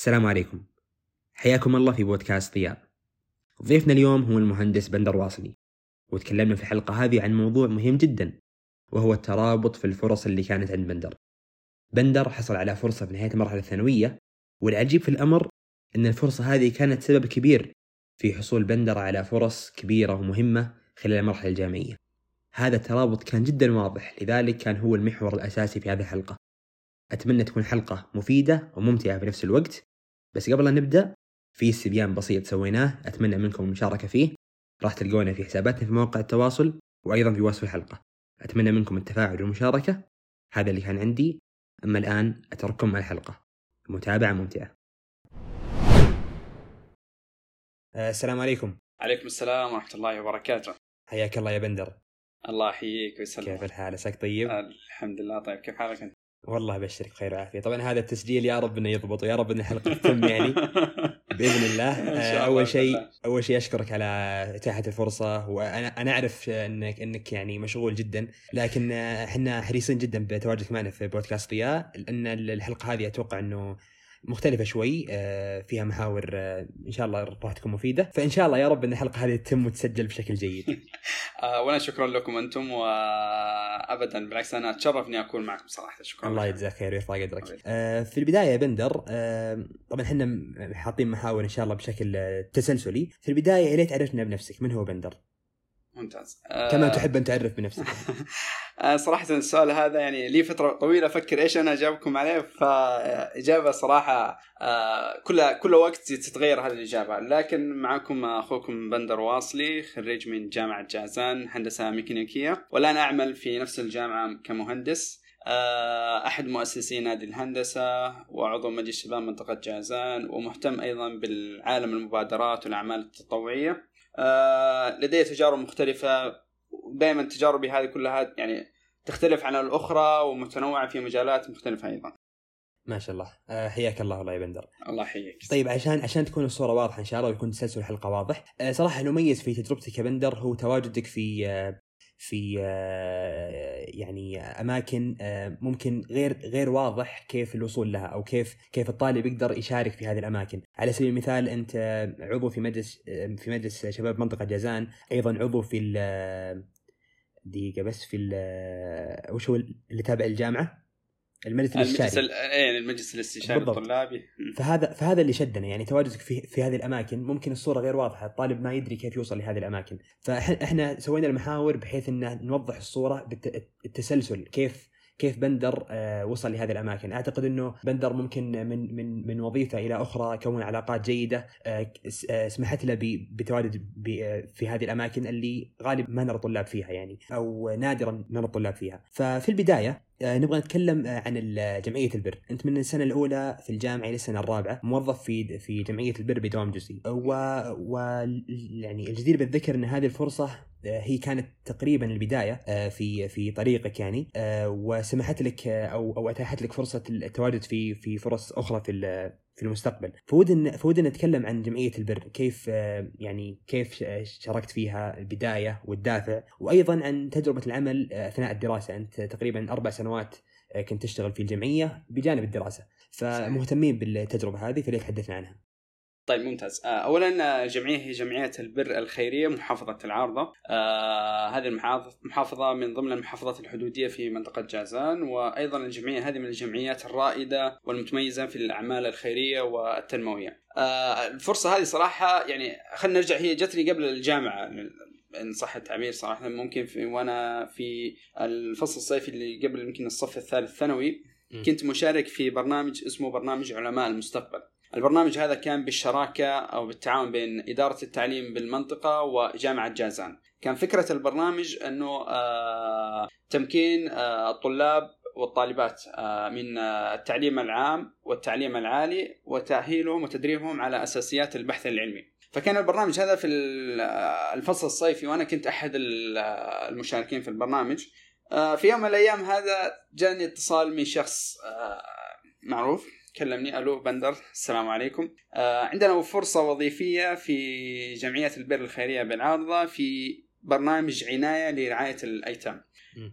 السلام عليكم. حياكم الله في بودكاست ضياء ضيفنا اليوم هو المهندس بندر واصلي. وتكلمنا في الحلقة هذه عن موضوع مهم جدا وهو الترابط في الفرص اللي كانت عند بندر. بندر حصل على فرصة في نهاية المرحلة الثانوية والعجيب في الأمر أن الفرصة هذه كانت سبب كبير في حصول بندر على فرص كبيرة ومهمة خلال المرحلة الجامعية. هذا الترابط كان جدا واضح لذلك كان هو المحور الأساسي في هذه الحلقة. أتمنى تكون حلقة مفيدة وممتعة في نفس الوقت. بس قبل لا نبدأ في استبيان بسيط سويناه أتمنى منكم المشاركة فيه. راح تلقونه في حساباتنا في مواقع التواصل وأيضا في وصف الحلقة. أتمنى منكم التفاعل والمشاركة. هذا اللي كان عندي. أما الآن أترككم مع الحلقة. متابعة ممتعة. آه، السلام عليكم. عليكم السلام ورحمة الله وبركاته. حياك الله يا بندر. الله يحييك ويسلمك. كيف الحال؟ عساك طيب؟ الحمد لله طيب. كيف حالك أنت؟ والله أبشرك بخير وعافية. طبعا هذا التسجيل يا رب إنه يضبط ويا رب ان الحلقة تتم يعني. بإذن الله. الله أول شيء. أول شيء أشكرك على إتاحة الفرصة وأنا أنا أعرف إنك إنك يعني مشغول جدا لكن إحنا حريصين جدا بتواجدك معنا في بودكاست ضياء لأن الحلقة هذه أتوقع إنه مختلفة شوي آه، فيها محاور آه، إن شاء الله راح تكون مفيدة. فإن شاء الله يا رب إن الحلقة هذه تتم وتسجل بشكل جيد. آه وأنا شكرا لكم أنتم وابدا بالعكس أنا أتشرف إني أكون معكم صراحة. شكرا. الله يجزاك خير ويرفع قدرك. في البداية بندر طبعا إحنا حاطين محاور إن شاء الله بشكل تسلسلي، في البداية يا ريت تعرفنا بنفسك، من هو بندر؟ ممتاز. كما آه، تحب أن تعرف بنفسك. آه، صراحة السؤال هذا يعني لي فترة طويلة أفكر إيش أنا أجاوبكم عليه فإجابة صراحة آه، كل كل وقت تتغير هذه الإجابة. لكن معكم أخوكم بندر واصلي خريج من جامعة جازان هندسة ميكانيكية. والآن أعمل في نفس الجامعة كمهندس. آه، أحد مؤسسي نادي الهندسة وعضو مجلس شباب منطقة جازان ومهتم أيضا بالعالم المبادرات والأعمال التطوعية. آه، لدي تجارب مختلفة دائما تجاربي هذه كلها يعني تختلف عن الأخرى ومتنوعة في مجالات مختلفة أيضا. ما شاء الله، آه، حياك الله والله يا بندر. الله يحييك. طيب عشان عشان تكون الصورة واضحة إن شاء الله ويكون تسلسل الحلقة واضح، آه، صراحة المميز في تجربتك يا بندر هو تواجدك في آه، في آه، يعني أماكن آه، ممكن غير غير واضح كيف الوصول لها أو كيف كيف الطالب يقدر يشارك في هذه الأماكن، على سبيل المثال أنت عضو في مجلس آه، في مجلس شباب منطقة جازان، أيضا عضو في دقيقة بس في وش هو اللي تابع الجامعة؟ المجلس الاستشاري ال- إيه، المجلس الاستشاري. الطلابي. فهذا فهذا اللي شدنا يعني تواجدك في في هذه الأماكن ممكن الصورة غير واضحة الطالب ما يدري كيف يوصل لهذه الأماكن فإحنا سوينا المحاور بحيث إن نوضح الصورة بالتسلسل كيف كيف بندر آه، وصل لهذه الأماكن. أعتقد إنه بندر ممكن من من من وظيفة إلى أخرى كون علاقات جيدة آه، آه، سمحت له بتواجد في هذه الأماكن اللي غالب ما نرى طلاب فيها يعني أو نادرا نرى طلاب فيها. ففي البداية نبغى نتكلم عن جمعية البر، أنت من السنة الأولى في الجامعة إلى السنة الرابعة موظف في في جمعية البر بدوام جزئي، و, و يعني الجدير بالذكر إن هذه الفرصة آه، هي كانت تقريبا البداية آه، في في طريقك يعني. آه، وسمحت لك آه، أو أو أتاحت لك فرصة التواجد في في فرص أخرى في في المستقبل. فودنا فودنا نتكلم عن جمعية البر كيف آه، يعني كيف شاركت فيها البداية والدافع وأيضا عن تجربة العمل آه، أثناء الدراسة. أنت تقريبا أربع سنوات آه، كنت تشتغل في الجمعية بجانب الدراسة. فمهتمين بالتجربة هذه فليه تحدثنا عنها. طيب ممتاز. آه، اولا آه، جمعية هي جمعية البر الخيرية محافظة العارضة. آه، هذه المحافظه محافظة من ضمن المحافظات الحدودية في منطقة جازان وأيضا الجمعية هذه من الجمعيات الرائدة والمتميزة في الأعمال الخيرية والتنموية. آه، الفرصة هذه صراحة يعني خلينا نرجع هي جتني قبل الجامعة إن صح التعبير صراحة ممكن في وأنا في الفصل الصيفي اللي قبل يمكن الصف الثالث ثانوي. كنت مشارك في برنامج اسمه برنامج علماء المستقبل. البرنامج هذا كان بالشراكة أو بالتعاون بين إدارة التعليم بالمنطقة وجامعة جازان. كان فكرة البرنامج أنه آه، تمكين آه، الطلاب والطالبات آه، من التعليم العام والتعليم العالي وتأهيلهم وتدريبهم على أساسيات البحث العلمي. فكان البرنامج هذا في ال- الفصل الصيفي وأنا كنت آه، المشاركين في البرنامج. في يوم من الأيام هذا جاني اتصال من شخص معروف كلمني ألو بندر. السلام عليكم. آه عندنا فرصة وظيفية في جمعية البر الخيرية بالعارضة في برنامج عناية لرعاية الأيتام.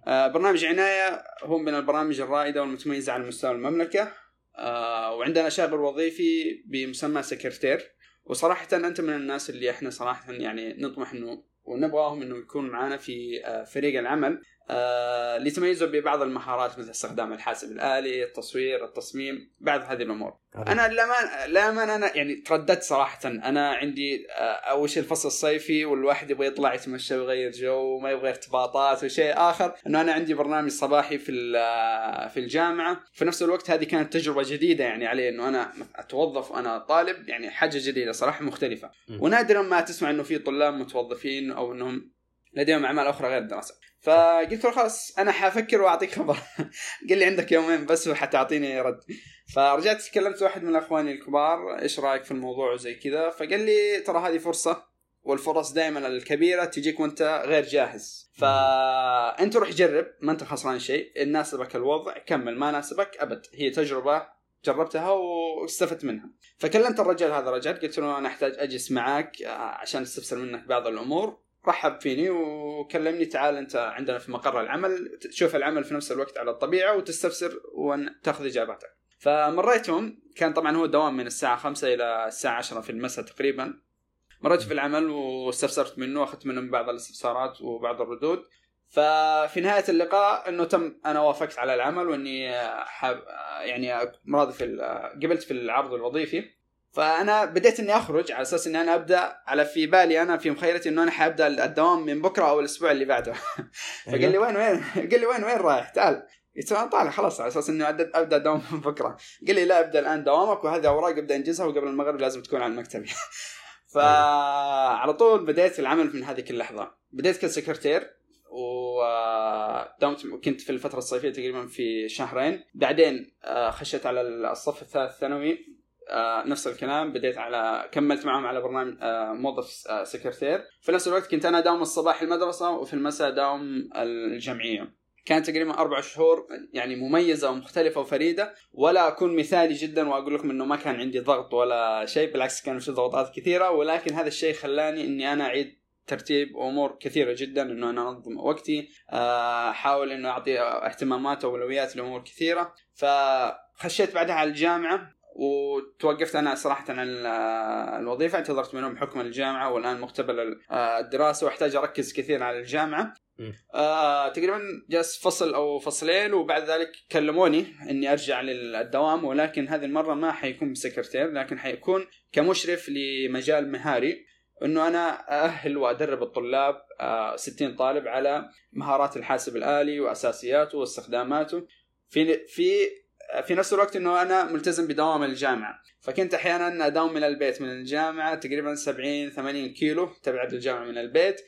آه برنامج عناية هو من البرامج الرائدة والمتميزة على مستوى المملكة. آه وعندنا شاغل وظيفي بمسمى سكرتير. وصراحة أنت من الناس اللي إحنا صراحة يعني نطمح إنه ونبغاهم إنه يكون معنا في آه، فريق العمل. آه ليتميزوا ببعض المهارات مثل استخدام الحاسب الآلي، التصوير، التصميم، بعض هذه الأمور. أنا لما لما أنا يعني ترددت صراحة. أنا عندي آه أول شيء الفصل الصيفي والواحد يبغى يطلع يتمشى ويغير جو وما يبغى ارتباطات وشيء آخر. إنه أنا عندي برنامج صباحي في آه، في الجامعة. في نفس الوقت هذه كانت تجربة جديدة يعني علي إنه أنا أتوظف وأنا طالب يعني حاجة جديدة صراحة مختلفة. ونادرا ما تسمع إنه في طلاب متوظفين أو إنهم لديهم أعمال أخرى غير الدراسة. فقلت له خلاص أنا حأفكر وأعطيك خبر. قال لي عندك يومين بس وحتعطيني رد. فرجعت تكلمت واحد من أخواني الكبار إيش رأيك في الموضوع وزي كذا؟ فقال لي ترى هذه فرصة والفرص دائما الكبيرة تجيك وأنت غير جاهز. فأنت روح جرب ما أنت خسران شيء. ان ناسبك الوضع كمل. ما ناسبك أبد. هي تجربة جربتها واستفدت منها. فكلمت الرجال هذا الرجال قلت له أنا أحتاج أجلس معك عشان استفسر منك بعض الأمور. رحب فيني وكلمني تعال انت عندنا في مقر العمل تشوف العمل في نفس الوقت على الطبيعة وتستفسر وتاخذ إجاباتك. فمريتهم كان طبعا هو الدوام من الساعة 5 إلى الساعة 10 في المساء تقريبا. مريت في العمل واستفسرت منه وأخذت منه بعض الاستفسارات وبعض الردود. ففي نهاية اللقاء إنه تم أنا وافقت على العمل وإني حاب يعني راضي في قبلت في العرض الوظيفي فأنا بديت إني أخرج على أساس إني أنا أبدأ على في بالي أنا في مخيلتي إنه أنا حابدا الدوام من بكرة أو الأسبوع اللي بعده. فقال لي وين وين؟ قال لي وين وين رايح؟ تعال. قلت له طالع خلاص على أساس إني ابدا دوام من بكرة. قال لي لا أبدأ الآن دوامك وهذه أوراق أبدأ أنجزها وقبل المغرب لازم تكون على المكتب. فعلى طول بديت العمل من هذيك اللحظة. بديت كسكرتير ودمت كنت في الفترة الصيفية تقريبا في شهرين. بعدين آه، خشيت على الصف الثالث ثانوي. آه نفس الكلام بديت على كملت معهم على برنامج آه موظف آه سكرتير في نفس الوقت كنت أنا داوم الصباح المدرسة وفي المساء داوم الجمعية. كانت تقريبا أربع شهور يعني مميزة ومختلفة وفريدة ولا أكون مثالي جدا وأقول لكم إنه ما كان عندي ضغط ولا شيء بالعكس كان في ضغوطات كثيرة ولكن هذا الشيء خلاني إني أنا أعيد ترتيب أمور كثيرة جدا إنه أنا أنظم وقتي آه، أحاول إنه أعطي اهتمامات وأولويات لأمور كثيرة. فخشيت بعدها على الجامعة وتوقفت أنا صراحة عن الوظيفة اعتذرت منهم بحكم الجامعة والآن مقتبل الدراسة وأحتاج أركز كثير على الجامعة. آه تقريبا جلس فصل أو فصلين وبعد ذلك كلموني إني أرجع للدوام ولكن هذه المرة ما حيكون بسكرتير لكن حيكون كمشرف لمجال مهاري. إنه أنا أأهل وأدرب الطلاب آه 60 طالب على مهارات الحاسب الآلي وأساسياته واستخداماته. في في في نفس الوقت إنه أنا ملتزم بدوام الجامعة. فكنت أحيانا أداوم من البيت من الجامعة تقريبا 70 80 كيلو تبعد الجامعة من البيت.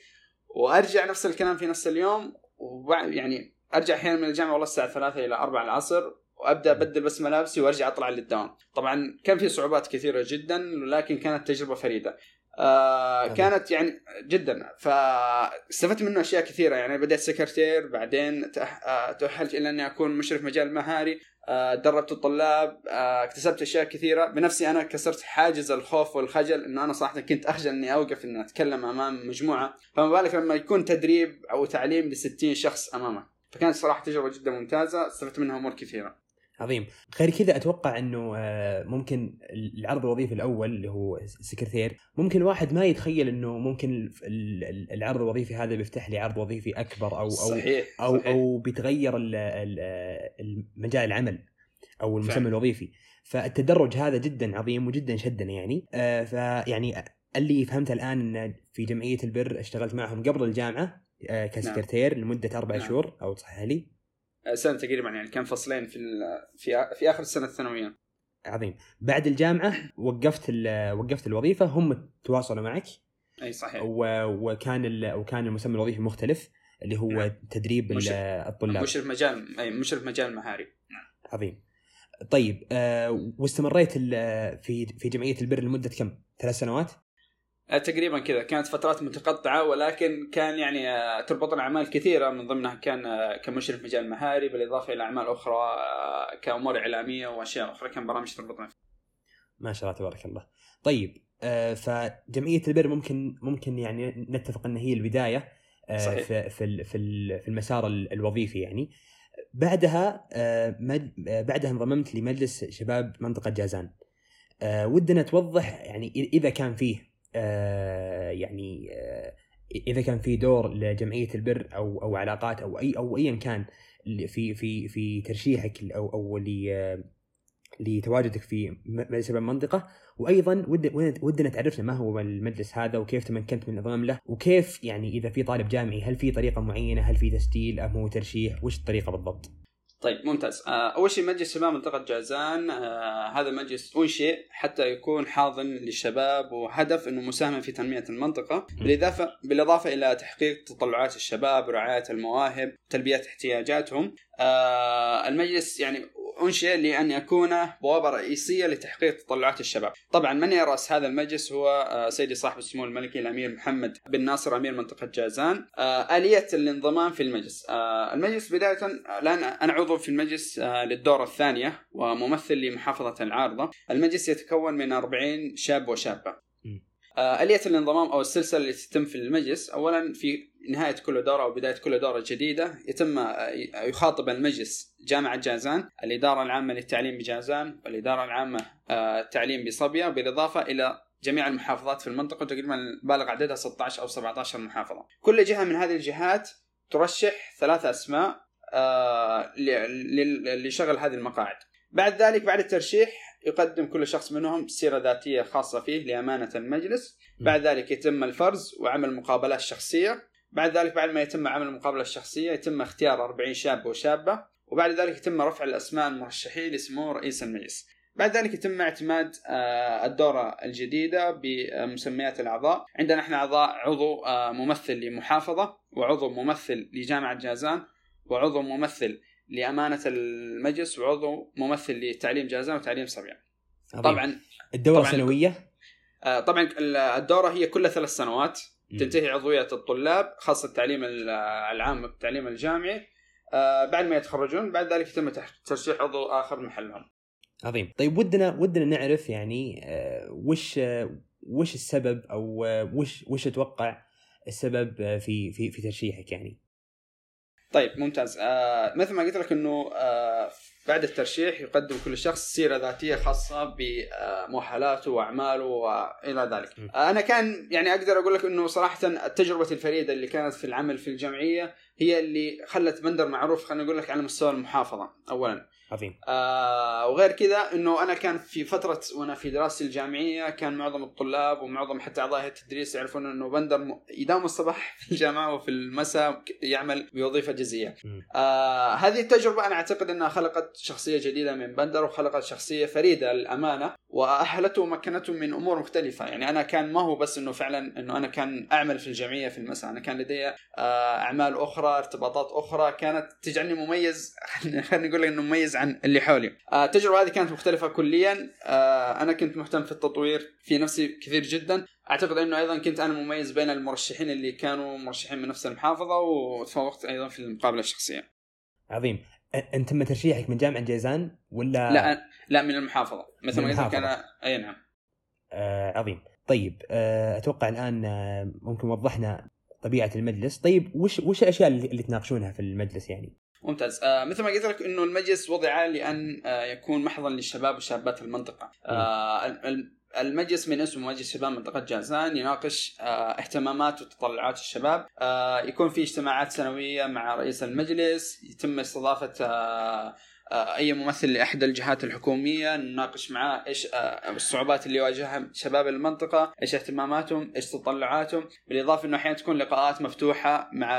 وأرجع نفس الكلام في نفس اليوم. وبعد يعني أرجع أحيانا من الجامعة والله الساعة 3 إلى 4 العصر وأبدأ أبدل بس ملابسي وأرجع أطلع للدوام. طبعا كان في صعوبات كثيرة جدا ولكن كانت تجربة فريدة. آه كانت يعني جدا. فاستفدت منه أشياء كثيرة. يعني بديت سكرتير بعدين آه، تاهلت إلى إني أكون مشرف مجال مهاري آه، دربت الطلاب آه، اكتسبت أشياء كثيرة. بنفسي أنا كسرت حاجز الخوف والخجل إنه أنا صراحة كنت أخجل إني أوقف إني أتكلم أمام مجموعة. فما بالك لما يكون تدريب أو تعليم ل 60 شخص أمامك. فكانت صراحة تجربة جدا ممتازة استفدت منها أمور كثيرة. عظيم غير كذا أتوقع إنه آه، ممكن العرض الوظيفي الأول اللي هو سكرتير ممكن واحد ما يتخيل إنه ممكن العرض الوظيفي هذا بيفتح لي عرض وظيفي أكبر أو أو صحيح أو صحيح. أو بيتغير مجال العمل أو المسمى الوظيفي فالتدرج هذا جدا عظيم وجدا شدنا يعني آه، فيعني اللي فهمته الآن إن في جمعية البر اشتغلت معهم قبل الجامعة آه، كسكرتير نعم. لمدة أربع نعم. شهور أو تصحح لي سنة تقريبا يعني كان فصلين في في في آخر السنة الثانوية عظيم بعد الجامعة وقفت وقفت الوظيفة هم تواصلوا معك أي صحيح وكان وكان المسمى الوظيفي مختلف اللي هو نعم. تدريب مشرف. الطلاب مشرف مجال أي مشرف مجال مهاري نعم. عظيم طيب آه واستمريت في في جمعية البر لمدة كم؟ ثلاث سنوات؟ آه، تقريبا كذا. كانت فترات متقطعة ولكن كان يعني آه، تربطنا اعمال كثيرة. من ضمنها كان آه، كمشرف مجال مهاري بالإضافة إلى أعمال أخرى كأمور إعلامية وأشياء أخرى كان برامج تربطنا ما شاء الله تبارك الله. طيب فجمعية البر ممكن ممكن يعني نتفق إن هي البداية صحيح. في في في المسار الوظيفي يعني. بعدها بعدها انضممت لمجلس شباب منطقة جازان. ودنا توضح يعني إذا كان فيه يعني آه، إذا كان في دور لجمعية البر أو أو علاقات أو أي أو ايا كان في في في ترشيحك أو أو ل- لتواجدك في مجلس المنطقة وأيضا ود- ود- ودنا تعرفنا ما هو المجلس هذا وكيف تمكنت من الانضمام له؟ وكيف يعني إذا في طالب جامعي هل في طريقة معينة؟ هل في تسجيل؟ أم هو ترشيح؟ وش الطريقة بالضبط؟ طيب ممتاز. آه، أول شيء مجلس شباب منطقة جازان آه، هذا المجلس انشئ حتى يكون حاضن للشباب وهدف إنه مساهمة في تنمية المنطقة بالاضافه بالإضافة إلى تحقيق تطلعات الشباب ورعايه المواهب تلبية احتياجاتهم. آه، المجلس يعني أنشئ لأن يكون بوابة رئيسية لتحقيق تطلعات الشباب. طبعا من يرأس هذا المجلس هو آه، سيدي صاحب السمو الملكي الأمير محمد بن ناصر أمير منطقة جازان. آه، آلية الانضمام في المجلس. آه، المجلس بداية الآن أنا عضو في المجلس للدورة الثانية وممثل لمحافظة العارضة. المجلس يتكون من 40 شاب وشابة. آه، آلية الانضمام أو السلسلة اللي تتم في المجلس. أولا في نهاية كل دورة أو بداية كل دورة جديدة يتم آه، يخاطب المجلس جامعة جازان الإدارة العامة للتعليم بجازان والإدارة العامة آه، التعليم بصبية بالإضافة إلى جميع المحافظات في المنطقة تقريبا بالغ عددها 16 أو 17 محافظة كل جهة من هذه الجهات ترشح ثلاث أسماء لشغل هذه المقاعد. بعد ذلك بعد الترشيح يقدم كل شخص منهم سيرة ذاتية خاصة فيه لأمانة المجلس. بعد ذلك يتم الفرز وعمل مقابلات شخصية. بعد ذلك بعد ما يتم عمل المقابلة الشخصية يتم اختيار 40 شاب وشابة. وبعد ذلك يتم رفع الأسماء المرشحين لسمو رئيس المجلس. بعد ذلك يتم اعتماد آه، الدورة الجديدة بمسميات الأعضاء. عندنا إحنا أعضاء عضو آه، ممثل لمحافظة وعضو ممثل لجامعة جازان وعضو ممثل لأمانة المجلس وعضو ممثل لتعليم جازان وتعليم صبيان. طبعا الدورة طبعاً. سنوية آه، طبعا الدورة هي كل ثلاث سنوات. تنتهي عضوية الطلاب خاصة التعليم العام والتعليم الجامعي آه، بعد ما يتخرجون بعد ذلك يتم ترشيح عضو آخر محلهم عظيم طيب ودنا ودنا نعرف يعني آه، وش وش السبب أو وش وش تتوقع السبب في في في ترشيحك يعني طيب ممتاز آه مثل ما قلت لك إنه آه بعد الترشيح يقدم كل شخص سيرة ذاتية خاصة بمؤهلاته وأعماله وإلى ذلك. آه أنا كان يعني أقدر أقول لك إنه صراحة التجربة الفريدة اللي كانت في العمل في الجمعية هي اللي خلت بندر معروف خلينا نقول لك على مستوى المحافظة اولا. عظيم. آه وغير كذا إنه أنا كان في فترة وأنا في دراستي الجامعية كان معظم الطلاب ومعظم حتى أعضاء هيئة التدريس يعرفون إنه بندر يداوم الصباح في الجامعة وفي المساء يعمل بوظيفة جزئية. آه هذه التجربة أنا أعتقد إنها خلقت شخصية جديدة من بندر وخلقت شخصية فريدة للأمانة وأهلته ومكنته من أمور مختلفة، يعني أنا كان ما هو بس إنه فعلا إنه أنا كان أعمل في الجمعيه في المساء، أنا كان لدي آه أعمال أخرى، ارتباطات أخرى كانت تجعلني مميز خلينا نقول إنه مميز عن اللي حولي. آه التجربة هذه كانت مختلفة كليا، آه أنا كنت مهتم في التطوير في نفسي كثير جدا، أعتقد إنه أيضا كنت أنا مميز بين المرشحين اللي كانوا مرشحين من نفس المحافظة وتفوقت أيضا في المقابلة الشخصية. عظيم. أنت تم ترشيحك من جامعة جيزان ولا لا لا من المحافظة. مثل ما قلت. أنا أي نعم. آه عظيم. طيب آه أتوقع الآن آه ممكن وضحنا طبيعة المجلس. طيب وش وش الأشياء اللي, اللي تناقشونها في المجلس يعني؟ ممتاز. آه مثل ما قلت لك إنه المجلس وضع لأن آه يكون محضن للشباب وشابات المنطقة. آه ال- المجلس من اسمه مجلس شباب منطقة جازان يناقش آه اهتمامات وتطلعات الشباب. آه يكون في اجتماعات سنوية مع رئيس المجلس يتم استضافة آه، أي ممثل لاحد الجهات الحكومية نناقش معاه إيش آه، الصعوبات اللي يواجهها شباب المنطقة، إيش اهتماماتهم، إيش تطلعاتهم، بالإضافة إنه أحيانا تكون لقاءات مفتوحة مع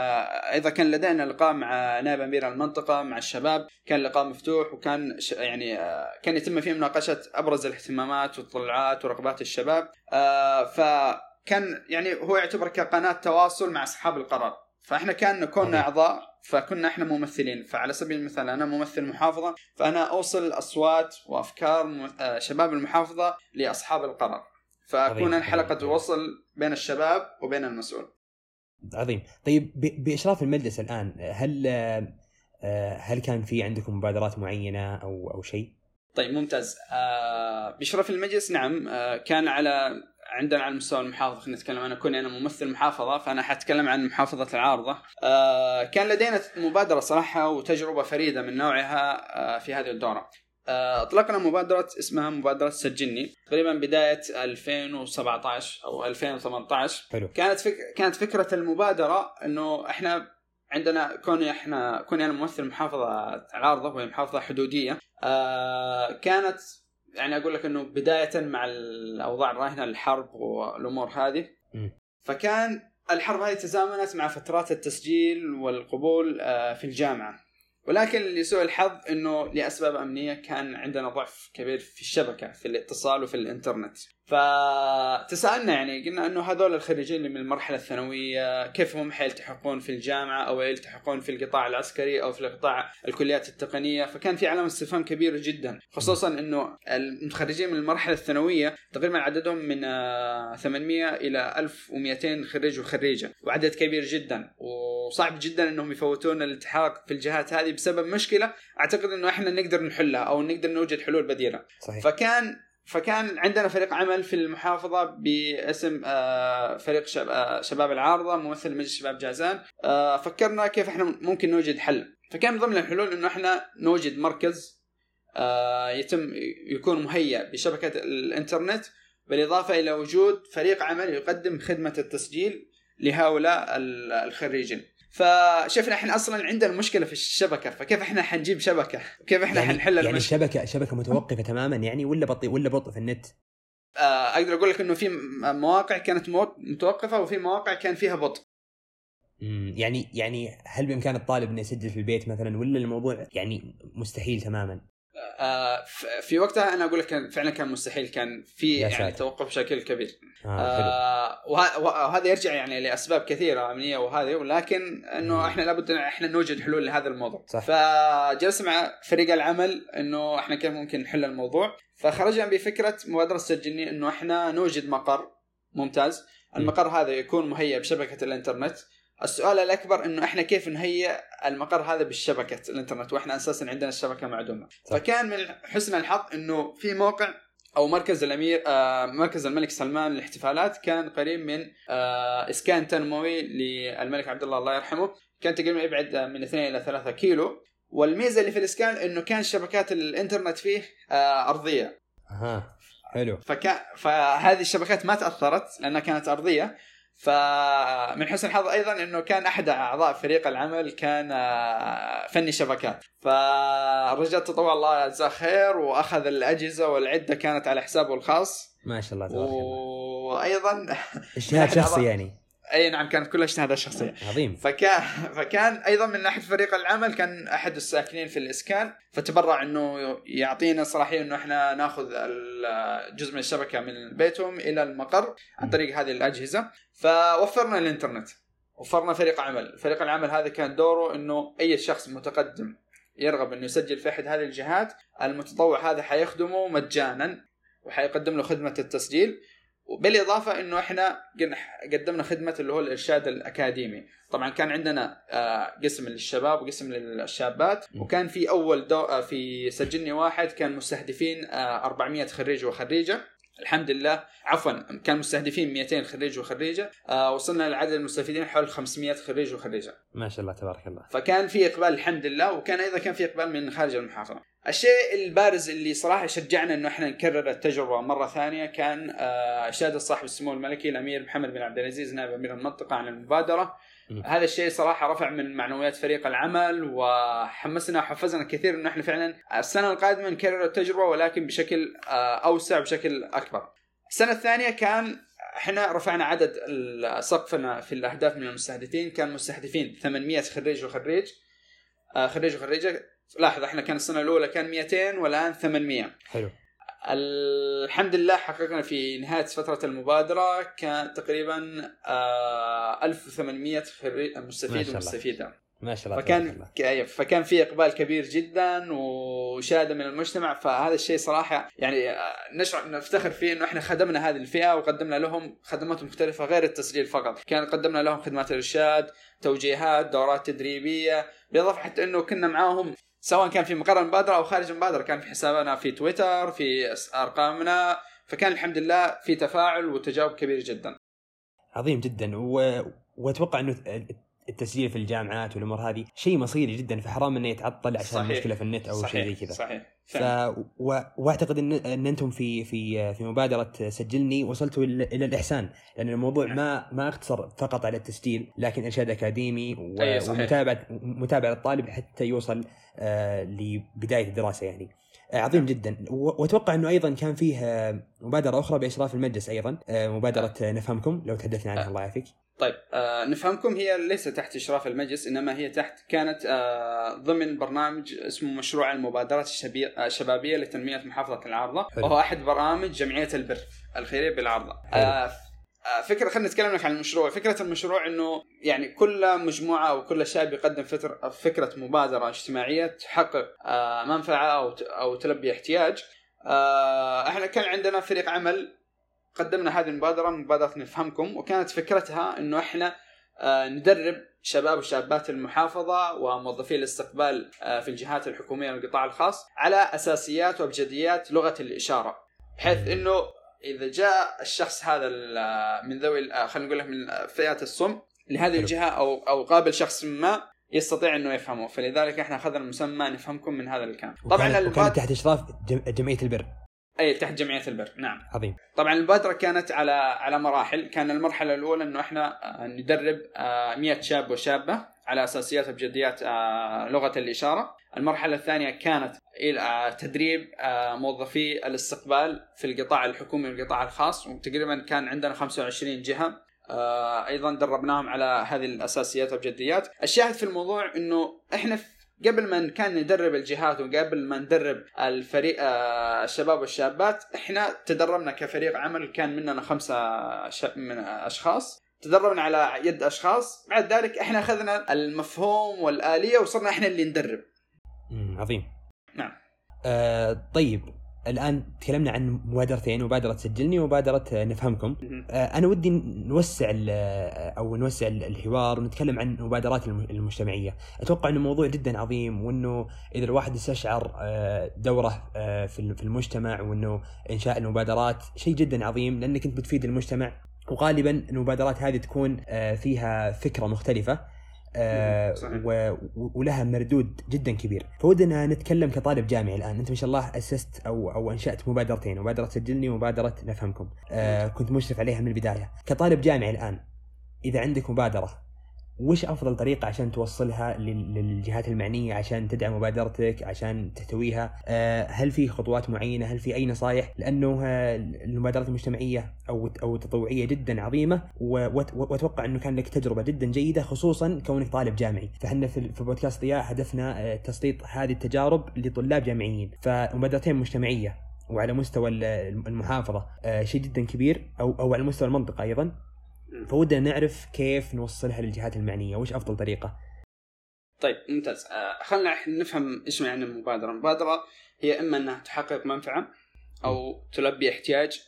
أيضا كان لدينا لقاء مع نائب أمير المنطقة مع الشباب، كان لقاء مفتوح وكان ش- يعني آه، كان يتم فيه مناقشة أبرز الاهتمامات والتطلعات ورغبات الشباب، آه، فكان يعني هو يعتبر كقناة تواصل مع أصحاب القرار، فإحنا كان كنا. أعضاء فكنا إحنا ممثلين فعلى سبيل المثال أنا ممثل محافظة فأنا أوصل اصوات وأفكار آه، شباب المحافظة لأصحاب القرار فأكون عظيم. أنا حلقة عظيم. وصل بين الشباب وبين المسؤول عظيم طيب بأشراف المجلس الآن هل آه، آه، هل كان في عندكم مبادرات معينة أو أو شيء؟ طيب ممتاز بشرف المجلس نعم كان على عندنا على مستوى المحافظة خلينا نتكلم أنا كوني أنا ممثل محافظة فأنا حتكلم عن محافظة العارضة. آه كان لدينا مبادرة صراحة وتجربة فريدة من نوعها آه في هذه الدورة. آه، أطلقنا مبادرة اسمها مبادرة سجلني. تقريبا بداية 2017 أو 2018 حلو. كانت فك... كانت فكرة المبادرة إنه إحنا عندنا كوني إحنا كوني أنا ممثل محافظة العارضة وهي محافظة حدودية. آه كانت يعني أقول لك إنه بداية مع الأوضاع الراهنة الحرب والأمور هذه. فكان الحرب هذه تزامنت مع فترات التسجيل والقبول آه في الجامعة ولكن لسوء الحظ إنه لأسباب أمنية كان عندنا ضعف كبير في الشبكة في الاتصال وفي الإنترنت. فتسالنا يعني قلنا إنه هذول الخريجين اللي من المرحلة الثانوية كيف هم حيلتحقون في الجامعة أو يلتحقون في القطاع العسكري أو في القطاع الكليات التقنية؟ فكان في علامة استفهام كبيرة جدا خصوصا إنه المتخرجين من المرحلة الثانوية تقريبا عددهم من 800 إلى 1200 خريج وخريجة وعدد كبير جدا. وصعب جدا إنهم يفوتون الالتحاق في الجهات هذه بسبب مشكلة أعتقد إنه إحنا نقدر نحلها أو نقدر نوجد حلول بديلة. صحيح. فكان فكان عندنا فريق عمل في المحافظة باسم آه، فريق آه، شباب العارضة ممثل مجلس شباب جازان. آه، فكرنا كيف إحنا ممكن نوجد حل. فكان من ضمن الحلول إنه إحنا نوجد مركز يتم يكون مهيأ بشبكة الإنترنت بالإضافة إلى وجود فريق عمل يقدم خدمة التسجيل لهؤلاء ال- الخريجين. فشفنا إحنا أصلا عندنا مشكله في الشبكة فكيف إحنا حنجيب شبكة؟ كيف إحنا يعني, حنحل يعني المشكلة؟ الشبكة شبكه متوقفة تماما يعني ولا بطيء ولا بطء في النت؟ آه، أقدر أقول لك إنه في مواقع كانت متوقفة وفي مواقع كان فيها بطء. يعني يعني هل بامكان الطالب إنه يسجل في البيت مثلا ولا الموضوع يعني مستحيل تماما؟ آه، في وقتها أنا أقول لك كان فعلا كان مستحيل كان في يعني. توقف بشكل كبير. آه وه- وهذا يرجع يعني لأسباب كثيرة امنيه وهذه ولكن إنه مم. إحنا لابد إن إحنا نوجد حلول لهذا الموضوع. صح. فجلسنا مع فريق العمل إنه إحنا كيف ممكن نحل الموضوع. فخرجنا بفكرة مبادرة سجلني إنه إحنا نوجد مقر ممتاز. المقر هذا يكون مهيئ بشبكة الإنترنت. السؤال الأكبر إنه إحنا كيف نهيئ المقر هذا بالشبكة الإنترنت؟ وإحنا أساسا عندنا الشبكة معدومة. صح. فكان من حسن الحظ إنه في موقع أو مركز الأمير آه مركز الملك سلمان للاحتفالات كان قريب من آه إسكان تنموي للملك عبد الله الله يرحمه. كان تقريبا يبعد من 2 إلى 3 كيلو. والميزة اللي في الإسكان إنه كان شبكات الإنترنت فيه آه أرضية. أها حلو. فكان فهذه الشبكات ما تأثرت لأنها كانت أرضية. فمن حسن الحظ أيضا إنه كان أحد أعضاء فريق العمل كان آه، فني شبكات. فالرجال تطوع الله جزاه خير وأخذ الأجهزة والعدة كانت على حسابه الخاص. ما شاء الله تبارك الله. وأيضا اجتهاد شخصي يعني. أي نعم كانت كلها اجتهادات شخصيه عظيم. فكان فكان أيضا من ناحيه فريق العمل كان أحد الساكنين في الإسكان فتبرع إنه يعطينا صلاحية إنه إحنا ناخذ جزء من الشبكة من بيتهم إلى المقر عن طريق هذه الأجهزة. فوفرنا الإنترنت وفرنا فريق عمل. فريق العمل هذا كان دوره إنه أي شخص متقدم يرغب إنه يسجل في أحد هذه الجهات المتطوع هذا حيخدمه مجانا وحيقدم له خدمة التسجيل. وبالإضافة إنه إحنا قدمنا خدمة اللي هو الإرشاد الأكاديمي. طبعا كان عندنا آه، قسم للشباب وقسم للشابات. وكان في أول دو آه، في سجلني واحد كان مستهدفين آه، 400 خريج وخريجة. الحمد لله. عفوا كان مستهدفين 200 خريج وخريجة. آه، وصلنا لعدد المستفيدين حول 500 خريج وخريجة. ما شاء الله تبارك الله. فكان في إقبال الحمد لله. وكان أيضا كان في إقبال من خارج المحافظة. الشيء البارز اللي صراحة شجعنا إنه إحنا نكرر التجربة مرة ثانية كان آه، اشاده صاحب السمو الملكي الأمير محمد بن عبد العزيز نائب أمير المنطقة عن المبادرة. هذا الشيء صراحة رفع من معنويات فريق العمل وحمسنا وحفزنا كثير انه إحنا فعلا السنة القادمة نكرر التجربة ولكن بشكل آه، أوسع بشكل أكبر. السنة الثانية كان إحنا رفعنا عدد سقفنا في الأهداف من المستهدفين كان مستهدفين 800 خريج وخريج. آه، خريج وخريجة لاحظ إحنا كان السنة الأولى كان 200 والآن 800 حلو. الحمد لله حققنا في نهاية فترة المبادرة كان تقريبا آه، 1800 خريج ما مستفيد. ومستفيدة. ما شاء الله فكان الله. أيوة، فكان في إقبال كبير جدا وشهادة من المجتمع فهذا الشيء صراحة يعني آه، نشعر نفتخر فيه إنه إحنا خدمنا هذه الفئة وقدمنا لهم خدمات مختلفة غير التسجيل فقط، كان قدمنا لهم خدمات إرشاد، توجيهات، دورات تدريبية، بالإضافة حتى إنه كنا معاهم سواء كان في مقر المبادره أو خارج المبادره كان في حسابنا في تويتر، في أرقامنا. فكان الحمد لله في تفاعل وتجاوب كبير جدا. عظيم جدا. و... وأتوقع إنه التسجيل في الجامعات والأمور هذه شيء مصيري جدا فحرام إنه يتعطل عشان صحيح. مشكله في النت أو شيء زي كذا. صحيح. ف... و... وأعتقد إن إن أنتم في في في مبادرة سجلني وصلتوا إلى الإحسان لأن الموضوع نعم. ما ما أقتصر فقط على التسجيل لكن إرشاد أكاديمي و... أيه ومتابعة متابعة الطالب حتى يوصل آه لبداية الدراسة يعني. آه، عظيم نعم. جدا. وأتوقع إنه أيضا كان فيه آه، مبادرة أخرى بإشراف المجلس أيضا مبادرة نفهمكم لو تحدثنا عنها الله يعافيك. طيب آه نفهمكم هي ليس تحت إشراف المجلس إنما هي تحت كانت آه ضمن برنامج اسمه مشروع المبادرات الشبابية لتنمية محافظة العارضه وهو أحد برامج جمعية البر الخيرية بالعارضه آه فكرة خلينا نتكلم لك عن المشروع، فكرة المشروع إنه يعني كل مجموعة أو كل شاب يقدم فكرة فكرة مبادرة اجتماعية تحقق منفعة أو أو تلبي احتياج. إحنا كان عندنا فريق عمل قدمنا هذه المبادرة مبادرة نفهمكم وكانت فكرتها إنه إحنا آه، ندرب شباب وشابات المحافظة وموظفي الاستقبال آه، في الجهات الحكومية والقطاع الخاص على أساسيات وأبجديات لغة الإشارة بحيث إنه إذا جاء الشخص هذا من ذوي خلينا نقول من فئات الصم لهذه الجهة أو أو قابل شخص ما يستطيع إنه يفهمه فلذلك إحنا أخذنا المسمى نفهمكم من هذا الكلام. طبعا وكانت تحت إشراف جمعية البر. اي تحت جمعية البر. نعم. عظيم. طبعا المبادره كانت على على مراحل. كان المرحلة الأولى إنه إحنا آه، ندرب 100 آه، شاب وشابة على أساسيات وبجديات آه، لغة الإشارة. المرحلة الثانية كانت تدريب موظفي الاستقبال في القطاع الحكومي والقطاع الخاص. وتقريبا كان عندنا 25 جهة. أيضا دربناهم على هذه الأساسيات والجديات الشاهد في الموضوع إنه إحنا قبل ما كان ندرب الجهات وقبل ما ندرب الفريق آه، الشباب والشابات إحنا تدربنا كفريق عمل كان مننا خمسة من أشخاص. تدربنا على يد أشخاص. بعد ذلك إحنا أخذنا المفهوم والآلية وصرنا إحنا اللي ندرب. عظيم. نعم. آه طيب. الآن تكلمنا عن مبادرتين مبادرة سجلني ومبادرة نفهمكم. آه، أنا ودي نوسع أو نوسع الحوار ونتكلم عن المبادرات المجتمعية. أتوقع إنه موضوع جدا عظيم وإنه إذا الواحد استشعر آه، دوره آه، في المجتمع وإنه إنشاء المبادرات شيء جدا عظيم لأنك أنت بتفيد المجتمع. وغالبا المبادرات هذه تكون فيها فكرة مختلفة. آه ولها مردود جدا كبير. فودنا نتكلم كطالب جامعي الآن. أنت ما شاء الله أسست أو أو أنشأت مبادرتين مبادرة سجلني ومبادرة نفهمكم. آه كنت مشرف عليها من البداية. كطالب جامعي الآن إذا عندك مبادرة وش أفضل طريقة عشان توصلها للجهات المعنية عشان تدعم مبادرتك عشان تحتويها آه، هل في خطوات معينة؟ هل في أي نصائح لأنه المبادرات المجتمعية أو أو التطوعية جدا عظيمة وأتوقع إنه كان لك تجربة جدا جيدة خصوصا كونك طالب جامعي. فإحنا في بودكاست ضياء هدفنا آه، تسليط هذه التجارب لطلاب جامعيين. فمبادرتين مجتمعية وعلى مستوى المحافظة آه، شيء جدا كبير أو أو على مستوى المنطقة أيضا. فودنا نعرف كيف نوصلها للجهات المعنية وش أفضل طريقة؟ طيب ممتاز. آه خلينا نفهم إيش معنى المبادره المبادره هي إما إنها تحقق منفعة أو تلبي احتياج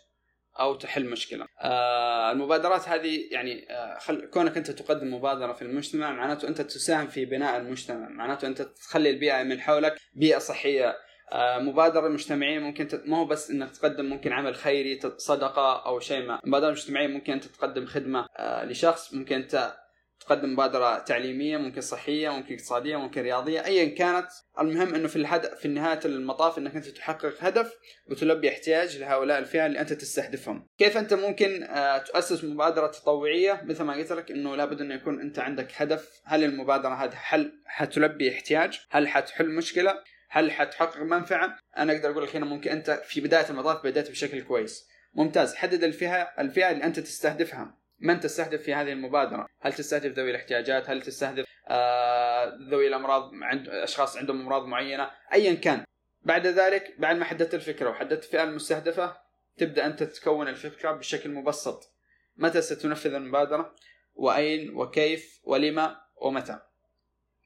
أو تحل مشكلة. آه المبادرات هذه يعني آه خل... كونك أنت تقدم مبادرة في المجتمع معناته أنت تساهم في بناء المجتمع، معناته أنت تخلي البيئة من حولك بيئة صحية، مبادرة مجتمعية ممكن تت... ما هو بس إنك تقدم ممكن عمل خيري صدقة أو شيء ما. مبادرة مجتمعية ممكن أنت تقدم خدمة آه، لشخص ممكن أنت تقدم مبادرة تعليمية ممكن صحية ممكن اقتصادية ممكن رياضية ايا كانت. المهم إنه في الهدف في نهاية المطاف إنك أنت تحقق هدف وتلبي احتياج لهؤلاء الفئة اللي أنت تستهدفهم. كيف أنت ممكن آه، تؤسس مبادرة تطوعية؟ مثل ما قلت لك إنه لابد إنه يكون أنت عندك هدف. هل المبادرة هذه حل حتلبي احتياج؟ هل حتحل مشكلة؟ هل حتحقق منفعة؟ أنا أقدر أقول لك هنا ممكن أنت في بداية المطاف بدأت بشكل كويس. ممتاز حدد الفئة الفئة اللي أنت تستهدفها. من تستهدف في هذه المبادرة؟ هل تستهدف ذوي الاحتياجات؟ هل تستهدف آه ذوي الأمراض عند أشخاص عندهم أمراض معينة؟ ايا كان. بعد ذلك بعد ما حددت الفكرة وحددت الفئه المستهدفة تبدأ أنت تكون الفكرة بشكل مبسط. متى ستنفذ المبادرة؟ وأين وكيف ولما ومتى؟